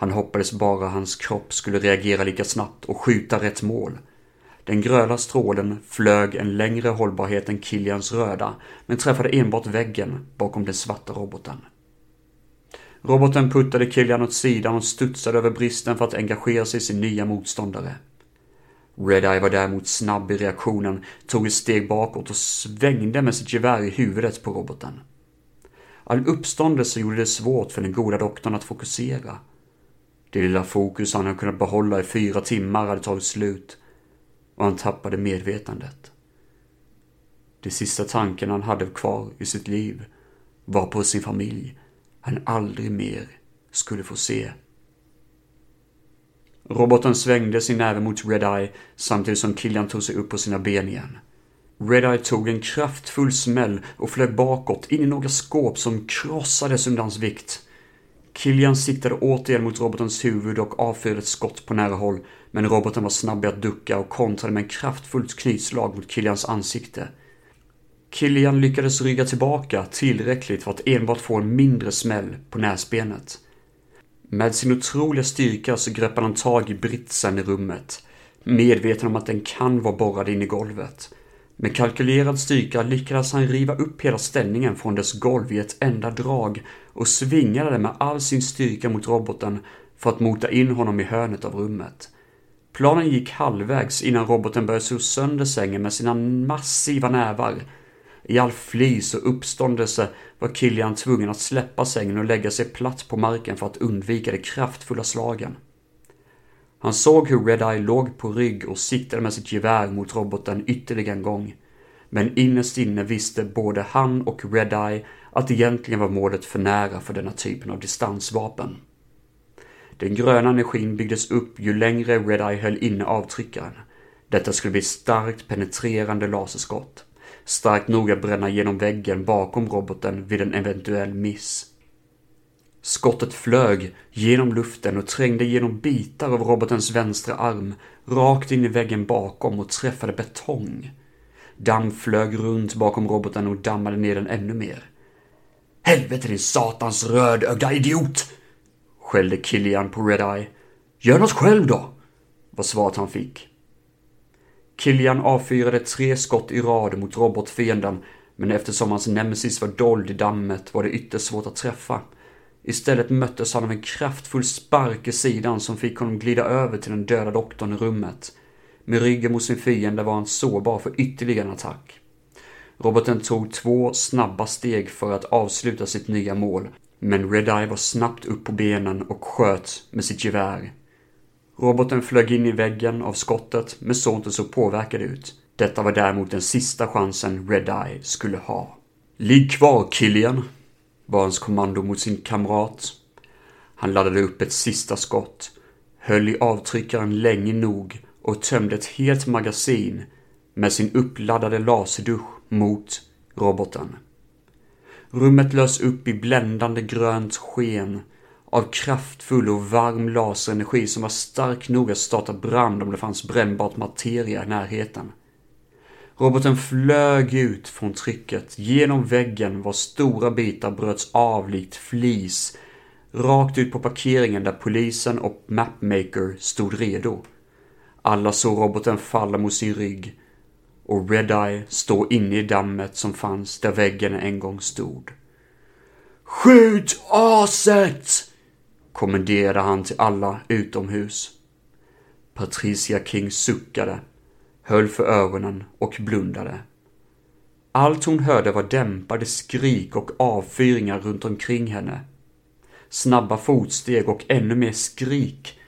S1: Han hoppades bara hans kropp skulle reagera lika snabbt och skjuta rätt mål. Den gröna strålen flög en längre hållbarhet än Killians röda, men träffade enbart väggen bakom den svarta roboten. Roboten puttade Killian åt sidan och studsade över bristen för att engagera sig i sin nya motståndare. Redeye var däremot snabb i reaktionen, tog ett steg bakåt och svängde med sitt gevär i huvudet på roboten. All uppståndelse gjorde det svårt för den goda doktorn att fokusera. Det lilla fokus han hade kunnat behålla i fyra timmar hade tagit slut och han tappade medvetandet. De sista tanken han hade kvar i sitt liv var på sin familj han aldrig mer skulle få se. Roboten svängde sin näve mot Redeye samtidigt som Killian tog sig upp på sina ben igen. Redeye tog en kraftfull smäll och flög bakåt in i några skåp som krossades under hans vikt. Killian siktade återigen mot robotens huvud och avfyrade ett skott på nära håll, men roboten var snabb i att ducka och kontrade med en kraftfullt knytslag mot Killians ansikte. Killian lyckades rygga tillbaka tillräckligt för att enbart få en mindre smäll på näsbenet. Med sin otroliga styrka så greppade han tag i britsen i rummet, medveten om att den kan vara borrad in i golvet. Med kalkylerad styrka lyckades han riva upp hela ställningen från dess golv i ett enda drag och svingade den med all sin styrka mot roboten för att mota in honom i hörnet av rummet. Planen gick halvvägs innan roboten började slå sönder sängen med sina massiva nävar. I all flis och uppståndelse var Killian tvungen att släppa sängen och lägga sig platt på marken för att undvika de kraftfulla slagen. Han såg hur Redeye låg på rygg och siktade med sitt gevär mot roboten ytterligare en gång. Men innerst inne visste både han och Redeye att egentligen var målet för nära för denna typen av distansvapen. Den gröna energin byggdes upp ju längre Redeye höll inne avtryckaren. Detta skulle bli ett starkt penetrerande laserskott. Starkt nog att bränna genom väggen bakom roboten vid en eventuell miss. Skottet flög genom luften och trängde genom bitar av robotens vänstra arm rakt in i väggen bakom och träffade betong. Damm flög runt bakom roboten och dammade ner den ännu mer. Helvete din satans rödögda idiot! skällde Killian på Redeye. Gör något själv då! var svaret han fick. Killian avfyrade tre skott i rad mot robotfienden, men eftersom hans nemesis var dold i dammet var det ytterst svårt att träffa. Istället möttes han av en kraftfull spark i sidan som fick honom glida över till den döda doktorn i rummet. Med ryggen mot sin fiende var han sårbar för ytterligare en attack. Roboten tog två snabba steg för att avsluta sitt nya mål, men Redeye var snabbt upp på benen och sköt med sitt gevär. Roboten flög in i väggen av skottet, men såg inte så påverkad ut. Detta var däremot den sista chansen Redeye skulle ha. Ligg kvar, Killian, var hans kommando mot sin kamrat. Han laddade upp ett sista skott, höll i avtryckaren länge nog och tömde ett helt magasin med sin uppladdade laserdusch mot roboten. Rummet lös upp i bländande grönt sken av kraftfull och varm laserenergi som var stark nog att starta brand om det fanns brännbart materia i närheten. Roboten flög ut från trycket genom väggen var stora bitar bröts av likt flis rakt ut på parkeringen där polisen och Mapmaker stod redo. Alla såg roboten falla mot sin rygg och Redeye stå inne i dammet som fanns där väggen en gång stod. Skjut aset! kommenderade han till alla utomhus. Patricia King suckade, höll för ögonen och blundade. Allt hon hörde var dämpade skrik och avfyringar runt omkring henne. Snabba fotsteg och ännu mer skrik.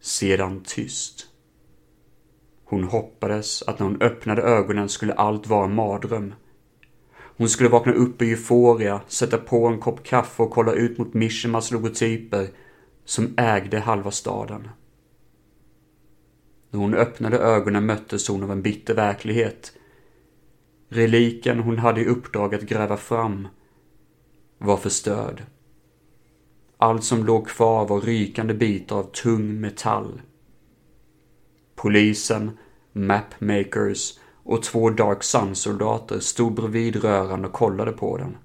S1: Sedan tyst. Hon hoppades att när hon öppnade ögonen skulle allt vara en mardröm. Hon skulle vakna upp i euforia, sätta på en kopp kaffe och kolla ut mot Mishimas logotyper som ägde halva staden. När hon öppnade ögonen möttes hon av en bitter verklighet. Reliken hon hade i uppdrag att gräva fram var förstörd. Allt som låg kvar var rykande bitar av tung metall. Polisen, mapmakers och två Dark Sun-soldater stod bredvid röran och kollade på den.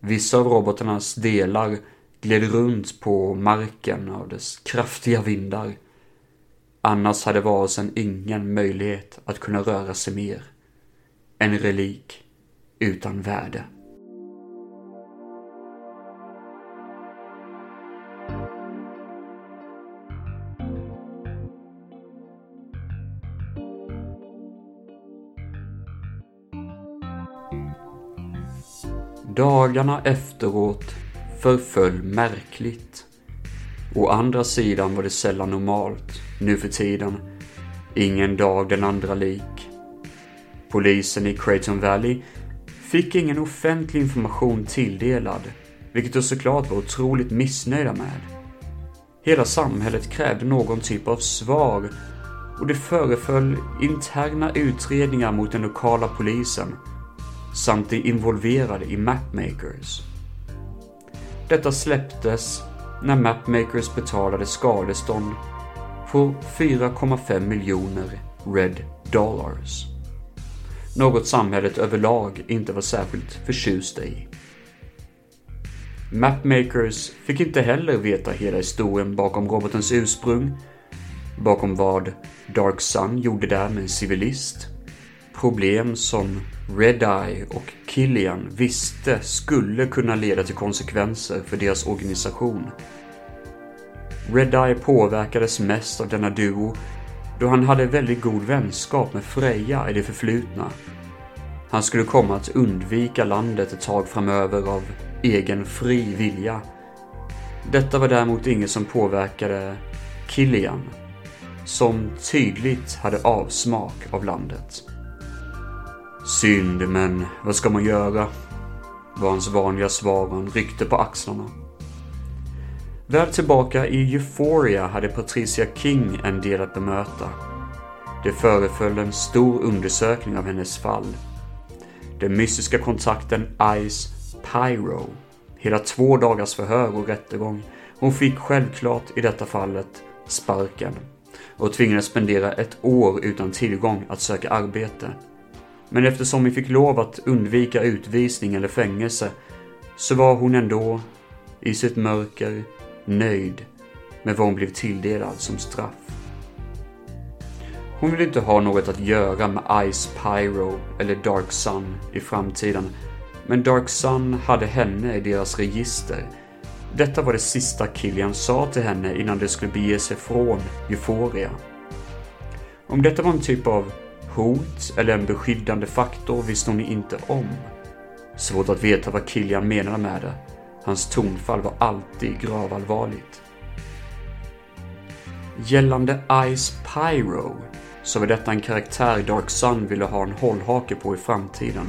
S1: Vissa av robotarnas delar gled runt på marken av dess kraftiga vindar. Annars hade varelsen ingen möjlighet att kunna röra sig mer. En relik utan värde. Dagarna efteråt förföll märkligt. Å andra sidan var det sällan normalt, nu för tiden. Ingen dag den andra lik. Polisen i Creighton Valley fick ingen offentlig information tilldelad, vilket de såklart var otroligt missnöjda med. Hela samhället krävde någon typ av svar och det föreföll interna utredningar mot den lokala polisen samt de involverade i Mapmakers. Detta släpptes när Mapmakers betalade skadestånd på 4,5 miljoner Red Dollars. Något samhället överlag inte var särskilt förtjusta i. Mapmakers fick inte heller veta hela historien bakom robotens ursprung, bakom vad Dark Sun gjorde där med en civilist, problem som Red-Eye och Killian visste skulle kunna leda till konsekvenser för deras organisation. Red-Eye påverkades mest av denna duo då han hade väldigt god vänskap med Freja i det förflutna. Han skulle komma att undvika landet ett tag framöver av egen fri vilja. Detta var däremot inget som påverkade Killian, som tydligt hade avsmak av landet. Synd, men vad ska man göra? Var hans vanliga svar och han ryckte på axlarna. Väl tillbaka i Euphoria hade Patricia King en del att bemöta. Det föreföll en stor undersökning av hennes fall. Den mystiska kontakten Ice Pyro. Hela två dagars förhör och rättegång. Hon fick självklart i detta fallet sparken och tvingades spendera ett år utan tillgång att söka arbete. Men eftersom vi fick lov att undvika utvisning eller fängelse så var hon ändå, i sitt mörker, nöjd med vad hon blev tilldelad som straff. Hon ville inte ha något att göra med Ice Pyro eller Dark Sun i framtiden, men Dark Sun hade henne i deras register. Detta var det sista Killian sa till henne innan de skulle bege sig från Euphoria. Om detta var en typ av hot eller en beskyddande faktor visste hon inte om. Svårt att veta vad Killian menade med det. Hans tonfall var alltid gravallvarligt. Gällande Ice Pyro så var detta en karaktär Dark Sun ville ha en hållhake på i framtiden.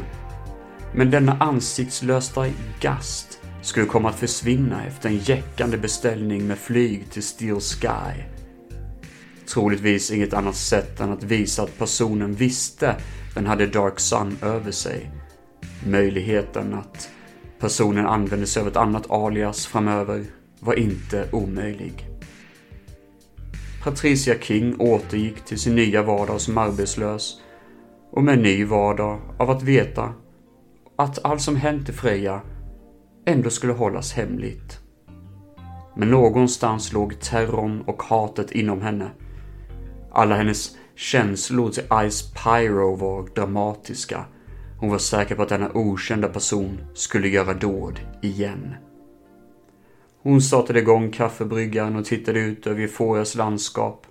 S1: Men denna ansiktslösa gast skulle komma att försvinna efter en jäckande beställning med flyg till Steel Sky Troligtvis inget annat sätt än att visa att personen visste den hade Dark Sun över sig. Möjligheten att personen använde sig av ett annat alias framöver var inte omöjlig. Patricia King återgick till sin nya vardag som arbetslös och med en ny vardag av att veta att allt som hänt i Freja ändå skulle hållas hemligt. Men någonstans låg terrorn och hatet inom henne alla hennes känslor till Ice Pyro var dramatiska. Hon var säker på att denna okända person skulle göra dåd igen. Hon startade igång kaffebryggaren och tittade ut över Euforias landskap.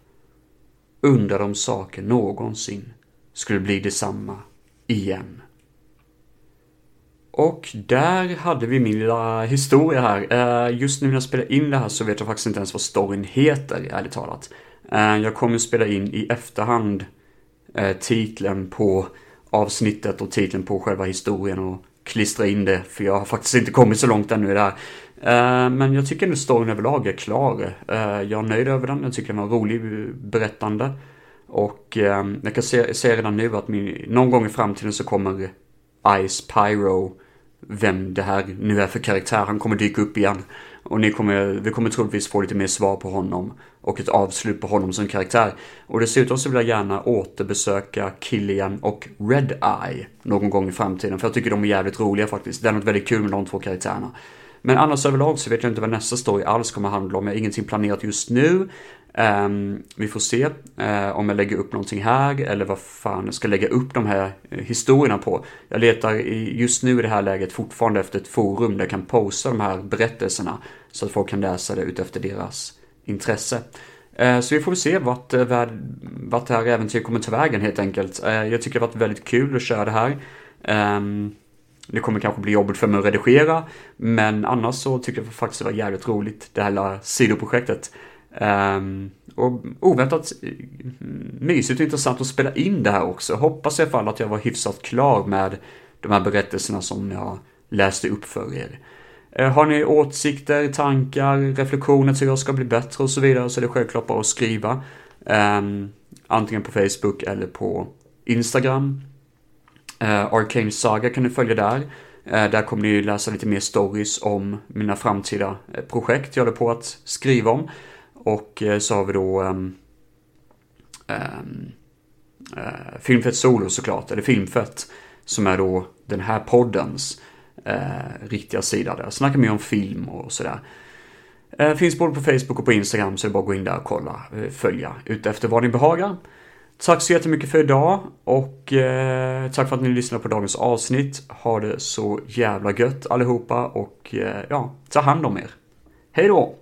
S1: Undrade om saken någonsin skulle bli detsamma igen. Och där hade vi min lilla historia här. Eh, just nu när jag spelar in det här så vet jag faktiskt inte ens vad storyn heter, ärligt talat. Eh, jag kommer spela in i efterhand eh, titeln på avsnittet och titeln på själva historien och klistra in det, för jag har faktiskt inte kommit så långt ännu i det här. Eh, men jag tycker nu storyn överlag är klar. Jag är nöjd över den, jag tycker den var rolig berättande. Och jag kan se, se redan nu att min, någon gång i framtiden så kommer Ice Pyro vem det här nu är för karaktär. Han kommer dyka upp igen. Och ni kommer, vi kommer troligtvis få lite mer svar på honom och ett avslut på honom som karaktär. Och dessutom så vill jag gärna återbesöka Killian och Red Eye någon gång i framtiden. För jag tycker de är jävligt roliga faktiskt. Det är något väldigt kul med de två karaktärerna. Men annars överlag så vet jag inte vad nästa story alls kommer handla om. Jag har ingenting planerat just nu. Um, vi får se uh, om jag lägger upp någonting här eller vad fan jag ska lägga upp de här uh, historierna på. Jag letar i, just nu i det här läget fortfarande efter ett forum där jag kan posta de här berättelserna så att folk kan läsa det utefter deras intresse. Eh, så vi får se vart, eh, vart det här äventyret kommer ta vägen helt enkelt. Eh, jag tycker det har varit väldigt kul att köra det här. Ehm, det kommer kanske bli jobbigt för mig att redigera, men annars så tycker jag faktiskt det var jävligt roligt, det här sidoprojektet. Um, och oväntat mysigt och intressant att spela in det här också. Hoppas i alla fall att jag var hyfsat klar med de här berättelserna som jag läste upp för er. Eh, har ni åsikter, tankar, reflektioner till hur jag ska bli bättre och så vidare så är det självklart bara att skriva. Um, antingen på Facebook eller på Instagram. Uh, Arcane Saga kan ni följa där. Uh, där kommer ni läsa lite mer stories om mina framtida projekt jag håller på att skriva om. Och så har vi då um, um, uh, Filmfett Solo såklart, eller Filmfett, som är då den här poddens eh, riktiga sida där. Snackar mer om film och sådär. Eh, finns både på Facebook och på Instagram så det är bara att gå in där och kolla, eh, följa utefter vad ni behagar. Tack så jättemycket för idag och eh, tack för att ni lyssnade på dagens avsnitt. Ha det så jävla gött allihopa och eh, ja, ta hand om er. Hej då!